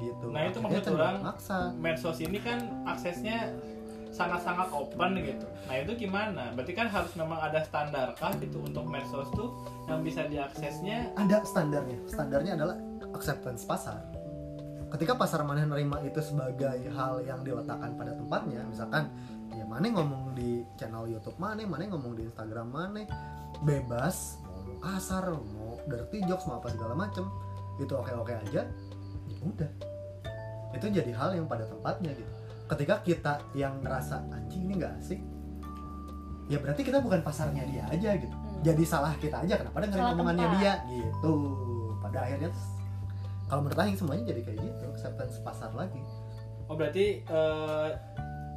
gitu. Nah, itu maksud cenderung orang- maksa medsos ini kan aksesnya sangat-sangat open gitu. Nah itu gimana? Berarti kan harus memang ada standar kah gitu untuk medsos tuh yang bisa diaksesnya? Ada standarnya. Standarnya adalah acceptance pasar. Ketika pasar mana nerima itu sebagai hal yang diletakkan pada tempatnya misalkan ya mana ngomong di channel YouTube mana mana ngomong di Instagram mana bebas mau kasar mau dirty jokes mau apa segala macem itu oke oke aja. ya udah. Itu jadi hal yang pada tempatnya gitu. Ketika kita yang ngerasa anjing ini nggak asik ya berarti kita bukan pasarnya dia aja gitu. Hmm. jadi salah kita aja kenapa dengerin Salah omongannya tempat. dia? Gitu. Pada akhirnya kalau menurut Aing semuanya jadi kayak gitu acceptance pasar lagi. Oh berarti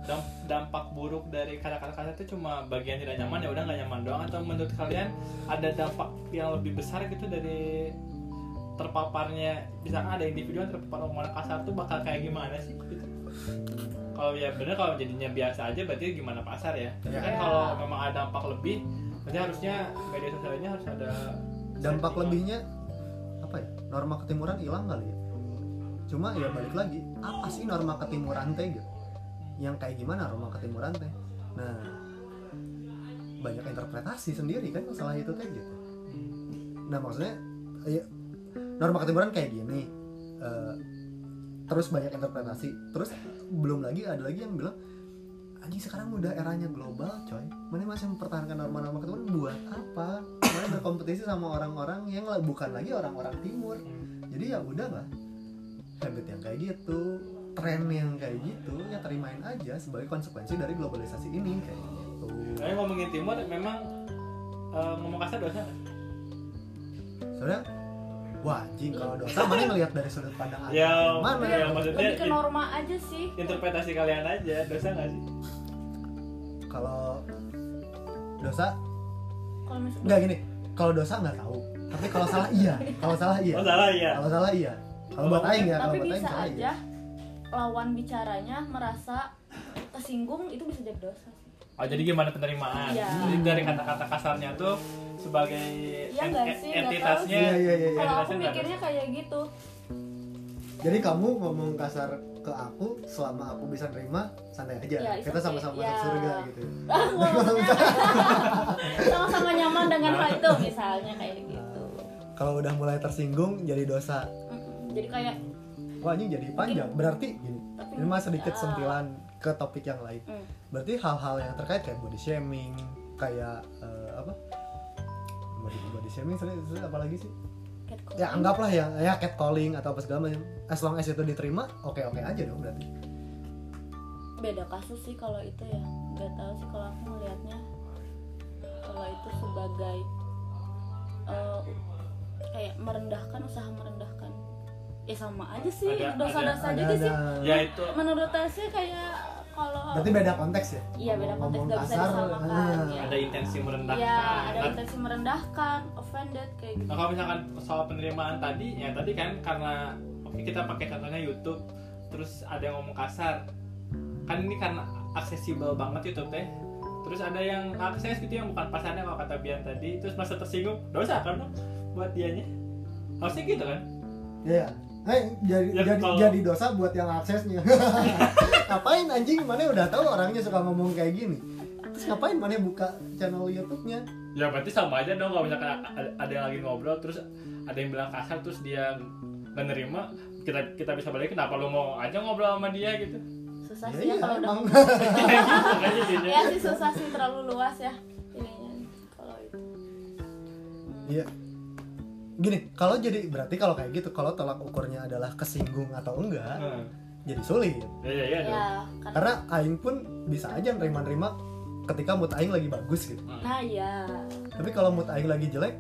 damp- dampak buruk dari kata-kata kasar itu cuma bagian tidak nyaman ya udah nggak nyaman doang atau menurut kalian ada dampak yang lebih besar gitu dari terpaparnya misalkan ada individu yang terpapar omongan kasar tuh bakal kayak gimana sih? Gitu. Kalau ya bener kalau jadinya biasa aja berarti gimana pasar ya? Tapi Ya. kan kalau memang ada dampak lebih berarti harusnya media sosialnya harus ada dampak lebihnya apa ya? Norma ketimuran hilang kali ya? Cuma ya balik lagi apa sih norma ketimuran teh gitu? Yang kayak gimana norma ketimuran teh? Nah banyak interpretasi sendiri kan masalah itu teh gitu. Nah maksudnya ya, norma ketimuran kayak gini eh, terus banyak interpretasi. Terus belum lagi ada lagi yang bilang anjing sekarang udah eranya global coy. Mana masih mempertahankan norma-norma ketimuran buat apa? Mana berkompetisi sama orang-orang yang bukan lagi orang-orang timur. Jadi ya udah lah habit yang kayak gitu tren yang kayak gitu ya terimain aja sebagai konsekuensi dari globalisasi ini kayak gitu. Tapi ngomongin timur memang eh, ngomong kasar dosa soalnya wah anjing kalau dosa mana ngelihat dari sudut pandang agama Ya, mana? ya, maksudnya lebih ke norma aja sih. interpretasi kalian aja dosa nggak sih? kalau dosa? Kalau misalnya nggak gini kalau dosa nggak tahu. Tapi kalau salah iya. Kalau salah iya. Oh salah ya. kalau salah iya. Kalau buat aing ya kalau tapi buat aing bisa salah aja iya lawan bicaranya merasa tersinggung itu bisa jadi dosa sih Oh jadi gimana penerimaan? Iya. Jadi dari kata-kata kasarnya tuh sebagai Iya en- sih? Nggak entitasnya. Iya, iya, iya, iya. kalau aku mikirnya kayak gitu jadi kamu ngomong kasar ke aku selama aku bisa nerima santai aja Ya, kita okay. sama-sama masuk Ya. surga gitu *laughs* sama-sama nyaman dengan hal itu misalnya kayak gitu kalau udah mulai tersinggung jadi dosa jadi kayak wah ini jadi panjang berarti gini tapi ini mah sedikit ah, sentilan ke topik yang lain. Mm. berarti hal-hal yang terkait kayak body shaming kayak eh, apa? Body, body shaming sering sering apa lagi sih? Catcalling. ya anggaplah ya ya catcalling atau apa segala macam. As long as itu diterima oke oke aja dong berarti. Beda kasus sih kalau itu ya. Nggak tahu sih kalau aku melihatnya kalau itu sebagai eh, kayak merendahkan usaha merendahkan ya sama aja sih dosa-dosa ada juga sih ada Ya itu. menurut saya sih kayak kalau berarti beda konteks ya iya beda konteks nggak bisa kasar, disamakan ah. ya. Ada intensi merendahkan. ya ada Nah, intensi merendahkan offended kayak gitu Nah kalau misalkan soal penerimaan tadi, ya tadi kan karena oke kita pakai contohnya YouTube, terus ada yang ngomong kasar, kan ini karena aksesibel banget YouTube teh. Terus ada yang akses gitu yang bukan pasarnya kalau kata Bian tadi, terus masa tersinggung, dosa kan dong buat dianya. Harusnya gitu kan? ya Eh, jadi Ya, jadi kalau- jadi dosa buat yang aksesnya. *laughs* ngapain anjing mana udah tahu orangnya suka ngomong kayak gini. Terus ngapain mana buka channel YouTube-nya? Ya berarti sama aja dong kalau misalkan ada, yang lagi ngobrol terus ada yang bilang kasar terus dia nggak nerima kita kita bisa balik kenapa lu mau aja ngobrol sama dia gitu susah Ya sih ya iya, kalau udah *laughs* *laughs* ya sih susah sih terlalu luas ya ininya kalau itu Iya. Gini, kalau jadi berarti kalau kayak gitu, kalau tolak ukurnya adalah kesinggung atau enggak, Hmm. jadi sulit. Ya ya ya ya karena aing pun bisa aja nerima-nerima ketika mood aing lagi bagus gitu. nah ya Tapi kalau mood aing lagi jelek,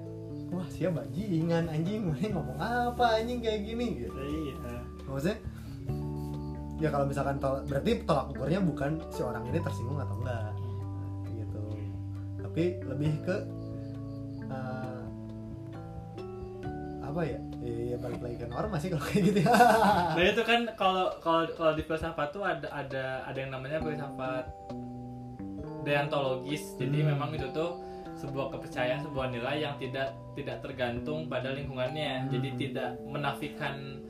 wah siapa bajingan anjing, mana *laughs* ngomong apa anjing kayak gini gitu. Ya, iya. Maksudnya ya kalau misalkan tolak, berarti tolak ukurnya bukan si orang ini tersinggung atau enggak gitu. Tapi lebih ke apa ya? Ya balik lagi ke norma sih kalau kayak gitu ya. Nah itu kan kalau kalau kalau di filsafat tuh ada ada ada yang namanya filsafat deontologis. Jadi Hmm. memang itu tuh sebuah kepercayaan, sebuah nilai yang tidak tidak tergantung pada lingkungannya. Hmm. Jadi tidak menafikan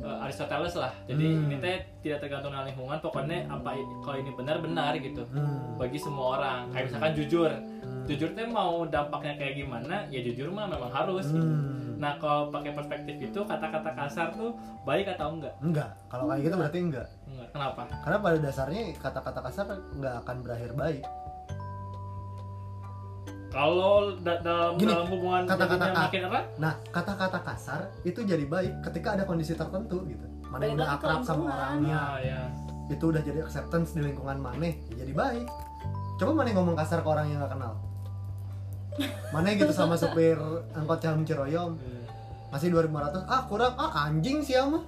uh, Aristoteles lah. Jadi Hmm. ini teh tidak tergantung dengan lingkungan. Pokoknya apa i- kalau ini benar benar gitu Hmm. bagi semua orang. Kayak misalkan jujur, Hmm. jujur teh mau dampaknya kayak gimana? Ya jujur mah memang harus. gitu. Hmm. Nah kalau pakai perspektif itu kata-kata kasar tuh baik atau enggak? Enggak, kalau kayak gitu berarti enggak. Enggak. Kenapa? Karena pada dasarnya kata-kata kasar nggak akan berakhir baik. Kalau da- dalam Gini, dalam hubungan kata-kata jadinya kata. makin erat nah kata-kata kasar itu jadi baik ketika ada kondisi tertentu gitu. Mana Balik udah akrab sama orangnya nah ya. Itu udah jadi acceptance di lingkungan maneh ya jadi baik. Coba mana ngomong kasar ke orang yang nggak kenal? Mana gitu sama *laughs* supir angkot Ciaum Ciroyom? Masih 2500 ah kurang. Ah anjing sih mah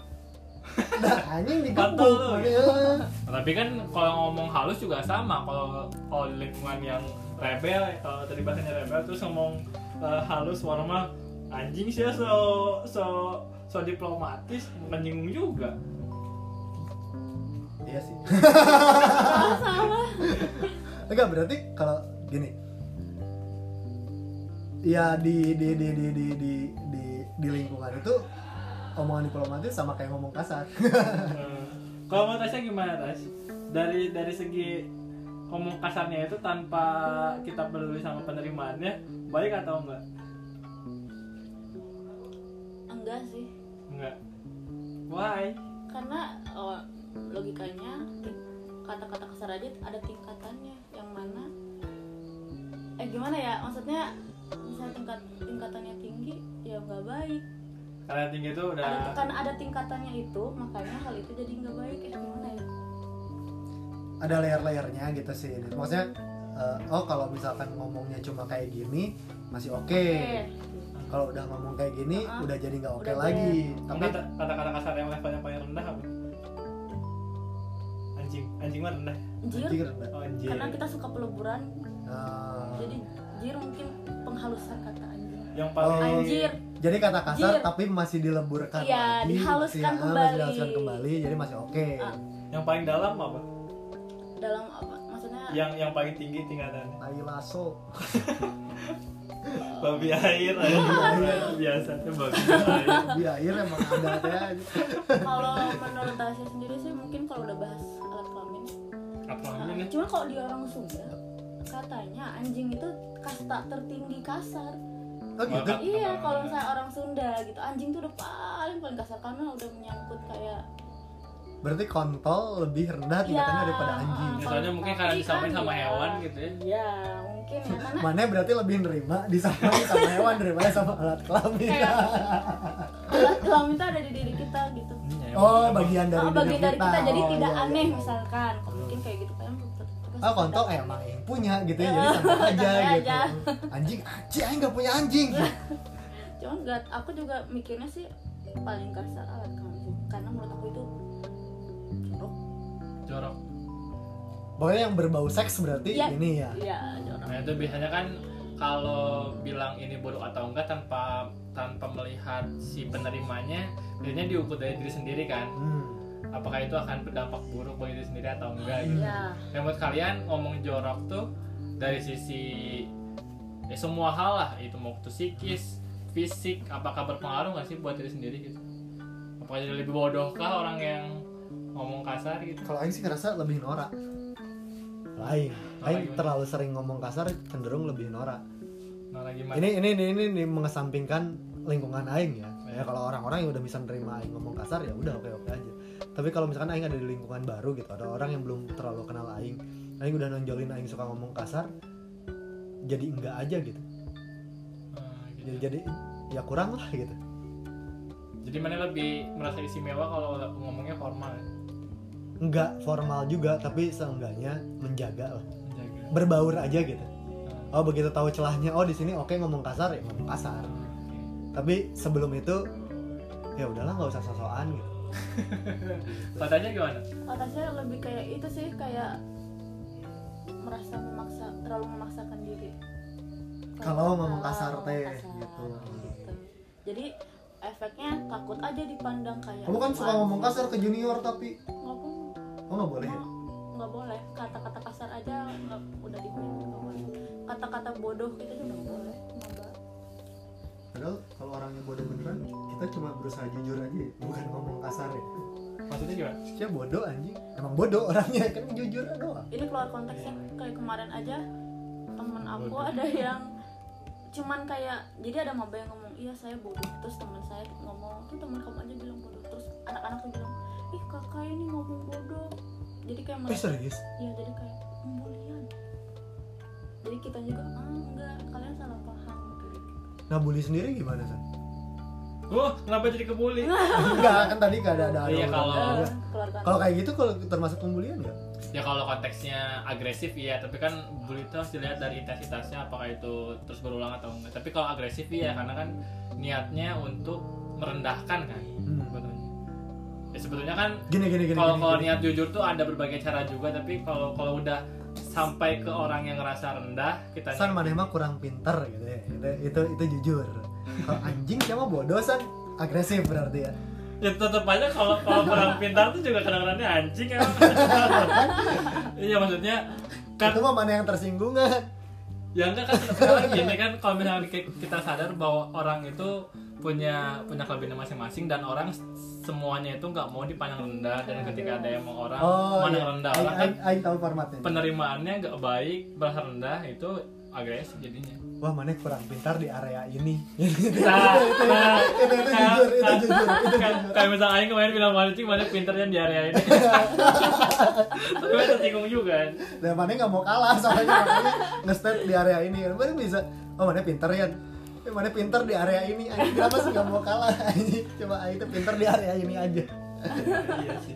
*laughs* dah anjing mana gitu. ya. tapi kan kalau ngomong halus juga sama. Kalau kalau di lingkungan yang rebel kalau tadi bahasanya rebel terus ngomong eh, halus warna anjing sih ya, so so so diplomatis menyinggung juga. Iya sih. *laughs* Sama enggak berarti kalau gini. Ya di di di di di di di, di lingkungan itu omongan diplomatis sama kayak ngomong kasar. *laughs* Eh, kalau menurut Tasya gimana Tas? Dari dari segi ngomong kasarnya itu tanpa kita peduli sama penerimaannya baik atau enggak? enggak sih Enggak. Why? karena oh, logikanya kata-kata kasar aja ada tingkatannya yang mana eh gimana ya maksudnya misalnya tingkat tingkatannya tinggi ya nggak baik Karena tinggi itu udah ada karena ada tingkatannya itu makanya hal itu jadi nggak baik eh gimana ya ada layer-layernya gitu sih maksudnya eh, oh kalau misalkan ngomongnya cuma kayak gini masih oke Oke. kalau udah ngomong kayak gini Uh-uh. udah jadi nggak oke Udah lagi Tapi tapi kata- kata-kata kasar yang levelnya paling rendah apa? Anjing, anjing mah rendah. anjing rendah. Oh, anjing. karena kita suka peleburan Nah, jadi jir mungkin penghalusan kata anjing yang paling Oh. anjir jadi kata kasar Jir. tapi masih dileburkan Iya, lagi dihaluskan ah, kembali. masih dihaluskan kembali jadi masih oke Ah. yang paling dalam apa? Dalam apa maksudnya Yang yang paling tinggi tingkatannya. tai lasso *laughs* Babi air aja. Biasa tuh babi air. di air emang ada ada aja kalau menurut Tasya sendiri sih mungkin kalau udah bahas alat kelamin Apa Nah, namanya? cuma kalau di orang Sunda katanya anjing itu kasta tertinggi kasar oh gitu iya kalau misalnya orang Sunda gitu anjing tuh udah paling paling kasar karena udah menyangkut kayak berarti kontol lebih rendah tingkatannya Ya, daripada anjing soalnya mungkin karena disamain sama ya. hewan gitu ya. iya mungkin ya karena mana berarti lebih nerima disamain sama hewan daripada sama alat kelamin. Kayak *laughs* alat kelamin itu ada di diri kita gitu. Hmm, ya, oh bagian dari oh, diri bagian dari kita. jadi Oh, tidak iya, aneh iya. misalkan mungkin kayak gitu kan ah kontol emang yang punya gitu ya. Ya, jadi santai aja gitu. aja. anjing anjing aing nggak punya anjing. *laughs* Cuman gak aku juga mikirnya sih paling kasar alat kelamin karena menurut aku jorok. pokoknya yang berbau seks berarti Iya. ini ya iya jorok Nah itu biasanya kan kalau bilang ini buruk atau enggak tanpa tanpa melihat si penerimanya, biasanya diukur dari diri sendiri kan. hmm. Apakah itu akan berdampak buruk bagi diri sendiri atau enggak gitu. iya Dan buat kalian ngomong jorok tuh dari sisi ya semua hal lah itu mau itu psikis, fisik, apakah berpengaruh nggak sih buat diri sendiri gitu? Apakah jadi lebih bodoh kah orang yang ngomong kasar gitu? kalau aing sih ngerasa lebih norak lain Norak aing gimana? terlalu sering ngomong kasar cenderung lebih norak Nah lagi mana? ini ini ini ini, ini mengesampingkan lingkungan aing ya ya kalau orang-orang yang udah bisa nerima aing ngomong kasar ya udah oke oke aja tapi kalau misalkan aing ada di lingkungan baru gitu ada orang yang belum terlalu kenal aing aing udah nonjolin aing suka ngomong kasar jadi enggak aja gitu Nah, gitu. jadi jadi ya kurang lah gitu Jadi mana lebih merasa istimewa kalau ngomongnya formal enggak formal juga tapi seenggaknya menjaga lah menjaga. berbaur aja gitu Nah, oh begitu tahu celahnya oh di sini oke ngomong kasar ya ngomong kasar tapi sebelum itu ya udahlah nggak usah sosokan gitu *laughs* Katanya gimana? kata saya lebih kayak itu sih kayak merasa memaksa terlalu memaksakan diri Kalau ngomong Kalau kasar teh, gitu. gitu. jadi efeknya takut aja dipandang kayak kamu kan suka "Apaan ngomong sih?" kasar ke junior tapi nggak oh nggak boleh ya? Nggak boleh. Kata-kata kasar aja nggak udah di nggak boleh. Kata-kata bodoh gitu juga nggak boleh. Nggak padahal kalau orangnya bodoh beneran kita cuma berusaha jujur aja ya, bukan ngomong kasar ya. Maksudnya gimana? Siapa bodoh anjing. Emang bodoh orangnya kan jujur doang. Ini keluar konteksnya kayak kemarin aja temen aku Bodoh. ada yang cuman kayak jadi ada maba yang ngomong iya saya bodoh. Terus teman saya ngomong tuh teman kamu aja bilang bodoh. Terus anak-anak tuh bilang ih kakak ini ngomong bodoh. Jadi kayak eh mereka serius? Ya jadi kayak pembulian jadi kita juga ah enggak nah bully sendiri gimana san? Wah, kenapa jadi kebuli? *laughs* enggak kan tadi gak ada ada Iya, kalau- Eh, kalau kayak gitu kalau termasuk pembulian nggak? Ya kalau konteksnya agresif iya, tapi kan bully itu harus dilihat dari intensitasnya apakah itu terus berulang atau enggak. Tapi kalau agresif iya, karena kan niatnya untuk merendahkan kan? Hmm. Ya sebetulnya kan gini gini gini kalau kalau niat jujur tuh ada berbagai cara juga, tapi kalau kalau udah sampai ke orang yang ngerasa rendah, kita san mana mah kurang pinter gitu ya. Itu itu, itu jujur. Kalau anjing siapa bodoh san? Agresif berarti ya. Ya tetap aja kalau kalau kurang pintar tuh juga kadang-kadangnya anjing emang. *laughs* Iya maksudnya kan itu mah mana yang tersinggung kan ya enggak kan sekarang gini kan kalau misalnya ki- kita sadar bahwa orang itu punya punya kelebihan masing-masing dan orang semuanya itu nggak mau dipandang rendah dan ketika ada yang mau orang oh mandang iya rendah orang kan Aing- Aing tahu formatnya penerimaannya nggak baik merasa rendah itu agresif jadinya. Wah mana kurang pintar di area ini. Nah, *laughs* nah itu itu kayak- jujur itu kayak- jujur itu kayak jujur. kayak misalnya Aing kemarin bilang mancing mana pinternya di area ini? *laughs* Tapi ada tersinggung juga. Kan dan mana nggak mau kalah soalnya makanya nge-step di area ini. Mana bisa oh mana pintar ya Mana pintar di area ini? Aing kenapa sih nggak mau kalah? Coba Aing itu pintar di area ini aja. Iya sih.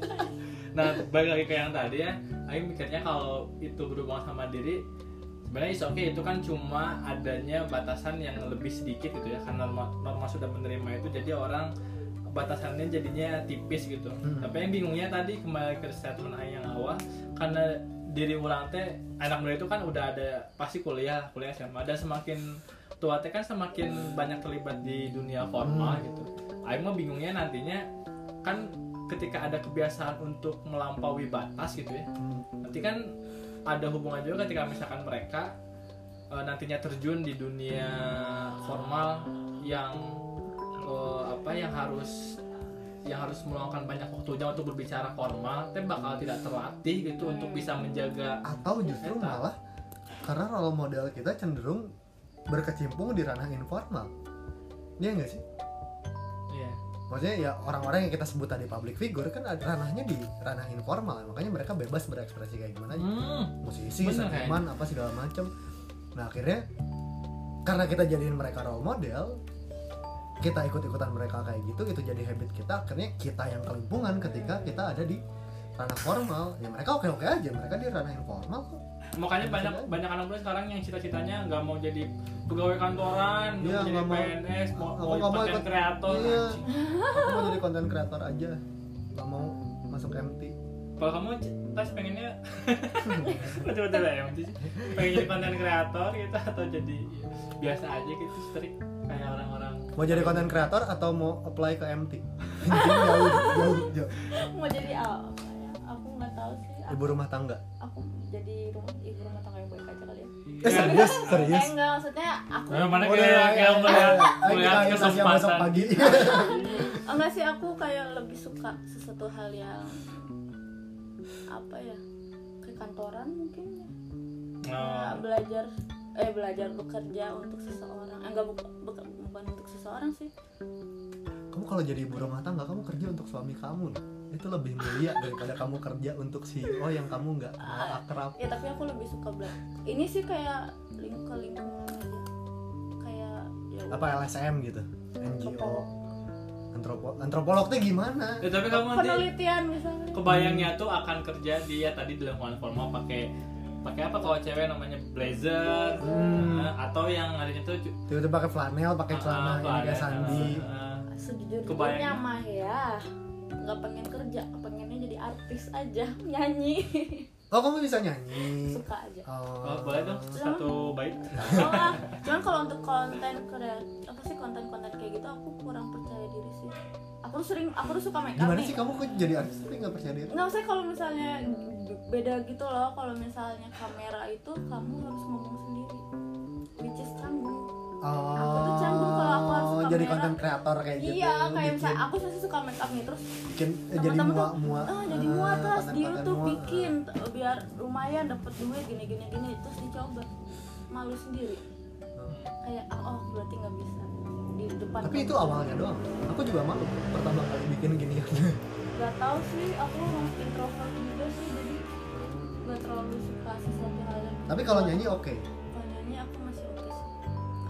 Nah balik lagi ke yang tadi ya. Aing mikirnya kalau itu berhubungan sama diri sebenarnya is oke itu kan cuma adanya batasan yang lebih sedikit gitu ya. Karena norma, norma sudah menerima itu jadi orang batasannya jadinya tipis gitu. Hmm. tapi yang bingungnya tadi kembali ke statement Aing yang awal karena diri orang teh anak muda itu kan udah ada pasti kuliah kuliah SMA dan semakin tua teh kan semakin banyak terlibat di dunia formal Hmm. gitu Aing mah bingungnya nantinya kan ketika ada kebiasaan untuk melampaui batas gitu ya nanti kan ada hubungan juga ketika misalkan mereka eh, nantinya terjun di dunia formal yang eh, apa yang harus yang harus meluangkan banyak waktunya untuk berbicara formal, tapi bakal tidak terlatih gitu untuk bisa menjaga atau justru Eta. malah karena role model kita cenderung berkecimpung di ranah informal. Iya nggak sih? Ya maksudnya ya orang-orang yang kita sebut tadi public figure kan ada ranahnya di ranah informal. Makanya mereka bebas berekspresi kayak gimana aja. Hmm, musisi, seniman, apa segala macem. Nah akhirnya karena kita jadiin mereka role model, kita ikut-ikutan mereka kayak gitu, itu jadi habit kita. Akhirnya kita yang kelimpungan ketika kita ada di ranah formal. Ya mereka oke-oke aja, mereka di ranah informal kok. makanya banyak banyak anak muda sekarang yang cita-citanya nggak mau jadi pegawai kantoran, Iya, mau jadi mau. PNS, mau, Aku mau mau konten ikut- kreator. Iya. Aku mau jadi konten kreator aja, nggak mau masuk MT. Kalau kamu tas pengennya betul-betul ya MT sih. pengen jadi konten kreator gitu atau jadi biasa aja gitu strict kayak orang-orang Mau jadi konten kreator atau mau apply ke MT? jauh, jauh, jauh. mau jadi apa ya aku nggak tahu sih aku, Ibu rumah tangga. aku jadi rumah ibu rumah tangga Eh serius, serius. eh enggak maksudnya aku Nah, mana kayak iya, iya, melihat iya. Melihat yang besok kesempatan pagi. *laughs* enggak sih aku kayak lebih suka sesuatu hal yang apa ya? Ke kantoran mungkin. Ya Oh, belajar eh belajar bekerja untuk seseorang. Eh, enggak bukan bukan bukan untuk seseorang sih. Kamu kalau jadi ibu rumah tangga kamu kerja untuk suami kamu loh itu lebih mulia daripada kamu kerja untuk CEO yang kamu nggak mau akrab. ya tapi aku lebih suka belajar ini sih kayak ling ke lingkungan aja kayak ya apa LSM gitu? NGO Antropolog. antropo antropolog tuh gimana? Ya, tapi kamu nanti penelitian misalnya. kebayangnya tuh akan kerja dia tadi di lingkungan formal pakai pakai apa kalau cewek namanya blazer Hmm. eh, atau yang adanya tuh tiba-tiba pakai flanel pakai celana ah, ini kayak flanel, Sandi. eh, sejujurnya Kebayangnya. mah ya nggak pengen kerja pengennya jadi artis aja *laughs* nyanyi. Oh kamu bisa nyanyi? Suka aja. Oh, oh, boleh dong satu bait. Oh, ah. cuman kalau untuk konten kreat apa sih konten-konten kayak gitu aku kurang percaya diri sih. Aku tuh sering aku tuh suka make up gimana nih. sih kamu kok jadi artis tapi nggak percaya diri? Nggak usah kalau misalnya beda gitu loh kalau misalnya kamera itu kamu harus ngomong sendiri. Which is oh Aku tuh canggung kalau aku harus jadi kamera. konten kreator kayak gitu iya kayak bikin, misalnya aku pasti suka make up nih terus bikin eh, jadi teman-teman mua tuh mua ah jadi muat terus di YouTube muat. bikin t- biar lumayan dapat duit gini gini gini terus dicoba. Malu sendiri. Kayak ah, oh berarti nggak bisa di depan tapi itu awalnya doang. Aku juga malu pertama kali bikin gini. *laughs* Nggak tahu sih aku introvert juga sih jadi nggak terlalu suka sesuatu hal yang tapi kalau nyanyi oke. kalau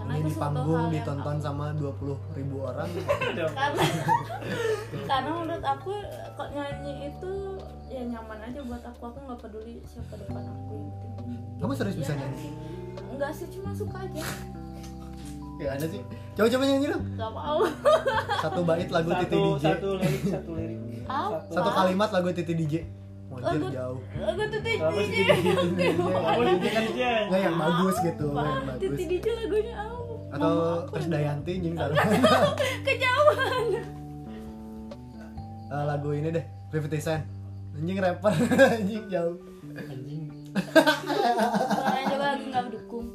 karena di panggung ditonton aku- sama 20 ribu orang. *laughs* Karena karena menurut aku kok nyanyi itu ya nyaman aja buat aku. Aku nggak peduli siapa depan aku yang penting. Kamu serius bisa Ya, nyanyi? Enggak sih cuma suka aja. Ya ada sih. Coba coba nyanyi dong. Nggak mau. Satu bait lagu Titi satu DJ satu lirik satu lirik. Apa? satu kalimat lagu Titi DJ Lagu- jauh. Kenapa sih DJ? Kamu DJ kan yang bagus gitu yang bagus. Titi DJ lagunya apa? Atau aku Krisdayanti jing taruh *laughs* kejauhan. Eh, lagu ini deh Fifty Cent anjing rapper. *laughs* Anjing jauh. Anjing. suaranya juga lagi nggak mendukung.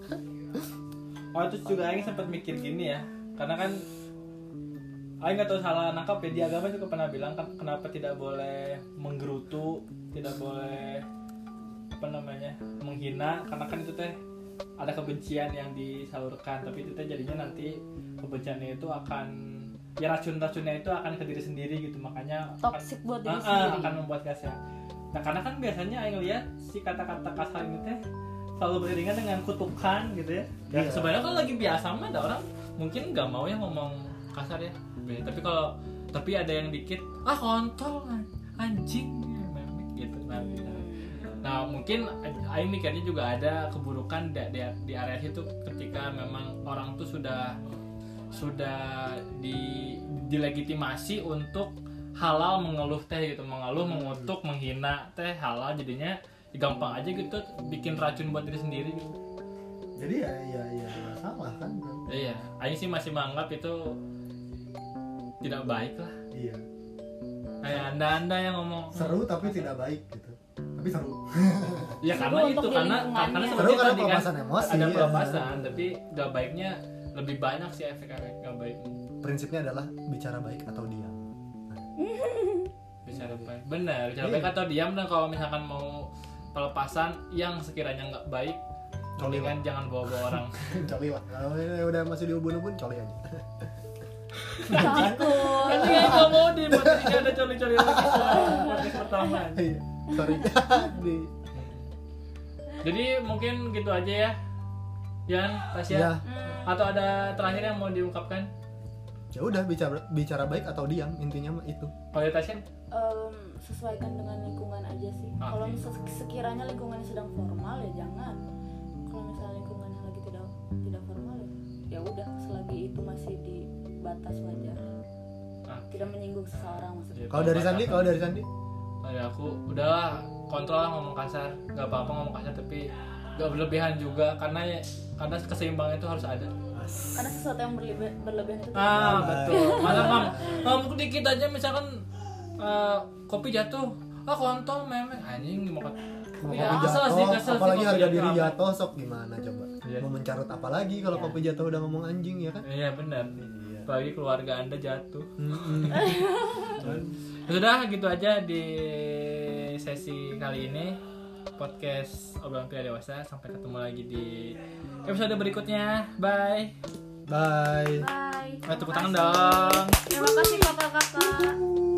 Oh terus juga Aing sempat mikir gini ya, karena kan Aing nggak tahu salah nangkap ya di agama juga pernah bilang kan kenapa tidak boleh menggerutu, tidak boleh apa namanya menghina, karena kan itu teh ada kebencian yang disalurkan, tapi itu teh jadinya nanti kebenciannya itu akan ya racun-racunnya itu akan ke diri sendiri gitu makanya akan- toxic buat diri Ah, ah, sendiri akan membuat gak sehat. Nah karena kan biasanya Aing lihat si kata-kata kasar ini teh selalu beriringan dengan kutukan gitu ya. Iya. sebenarnya kalau lagi biasa mah ada orang mungkin nggak mau ya ngomong kasar ya. Tapi kalau tapi ada yang dikit ah kontol an- anjing ya, gitu. Nah, nah mungkin Aing mikirnya juga ada keburukan di, di, di area situ ketika memang orang tuh sudah sudah di dilegitimasi untuk halal mengeluh teh gitu mengeluh mengutuk menghina teh halal jadinya gampang aja gitu bikin racun buat diri sendiri. Gitu. jadi ya ya ya nggak salah kan? Iya Aing sih masih menganggap itu tidak baik lah. Iya. Kayak anda anda yang ngomong. Seru tapi tidak baik gitu. Tapi seru. *laughs* Ya Seru karena itu karena karena Seru karena tadi kan pelepasan emosi, ada ya. pelepasan tapi gak baiknya lebih banyak sih efek-efek gak baik. Prinsipnya adalah bicara baik atau diam. *laughs* Bicara baik. Benar bicara Iya. baik atau diam dan kalau misalkan mau pelepasan yang sekiranya nggak baik Coli mendingan jangan bawa-bawa orang. *laughs* Coli lah. Kalau ini udah masih di ubun-ubun coli aja takut. Nanti nggak mau di ada coli-coli lagi podcast pertama. Iya, sorry. *laughs* Di. Jadi mungkin gitu aja ya Yan, Tasya. Ya atau ada terakhir yang mau diungkapkan? Ya udah bicara bicara baik atau diam intinya mah itu. Kalau ya, Tasya? Em, sesuaikan dengan lingkungan aja sih. Oke. kalau sekiranya lingkungannya sedang formal ya jangan. Kalau misalnya lingkungannya lagi tidak tidak formal ya ya udah selagi itu masih di batas wajar. Oke. tidak menyinggung seseorang maksudnya. Kalau dari Sandi kalau dari Sandi? Dari aku udahlah kontrol lah ngomong kasar. Nggak apa-apa ngomong kasar tapi nggak berlebihan juga. Karena ya, karena keseimbangan itu harus ada. Karena sesuatu yang berlebe- berlebihan itu ah betul. Masa ngam ngomong dikit aja misalkan eh, kopi jatuh. Ah kontol memang anjing mau mau Ya, kopi kesel sih, jatuh kesel sih apalagi kopi harga jatuh diri jatuh sok gimana coba? Iya. mau mencarut apa lagi kalau Iya. kopi jatuh udah ngomong anjing ya kan? Iya benar apalagi keluarga anda jatuh. Ya *laughs* sudah gitu aja di sesi kali ini. Podcast obrolan pria dewasa. Sampai ketemu lagi di episode berikutnya. Bye. Bye. Bye. Eh, tepuk tangan dong. Terima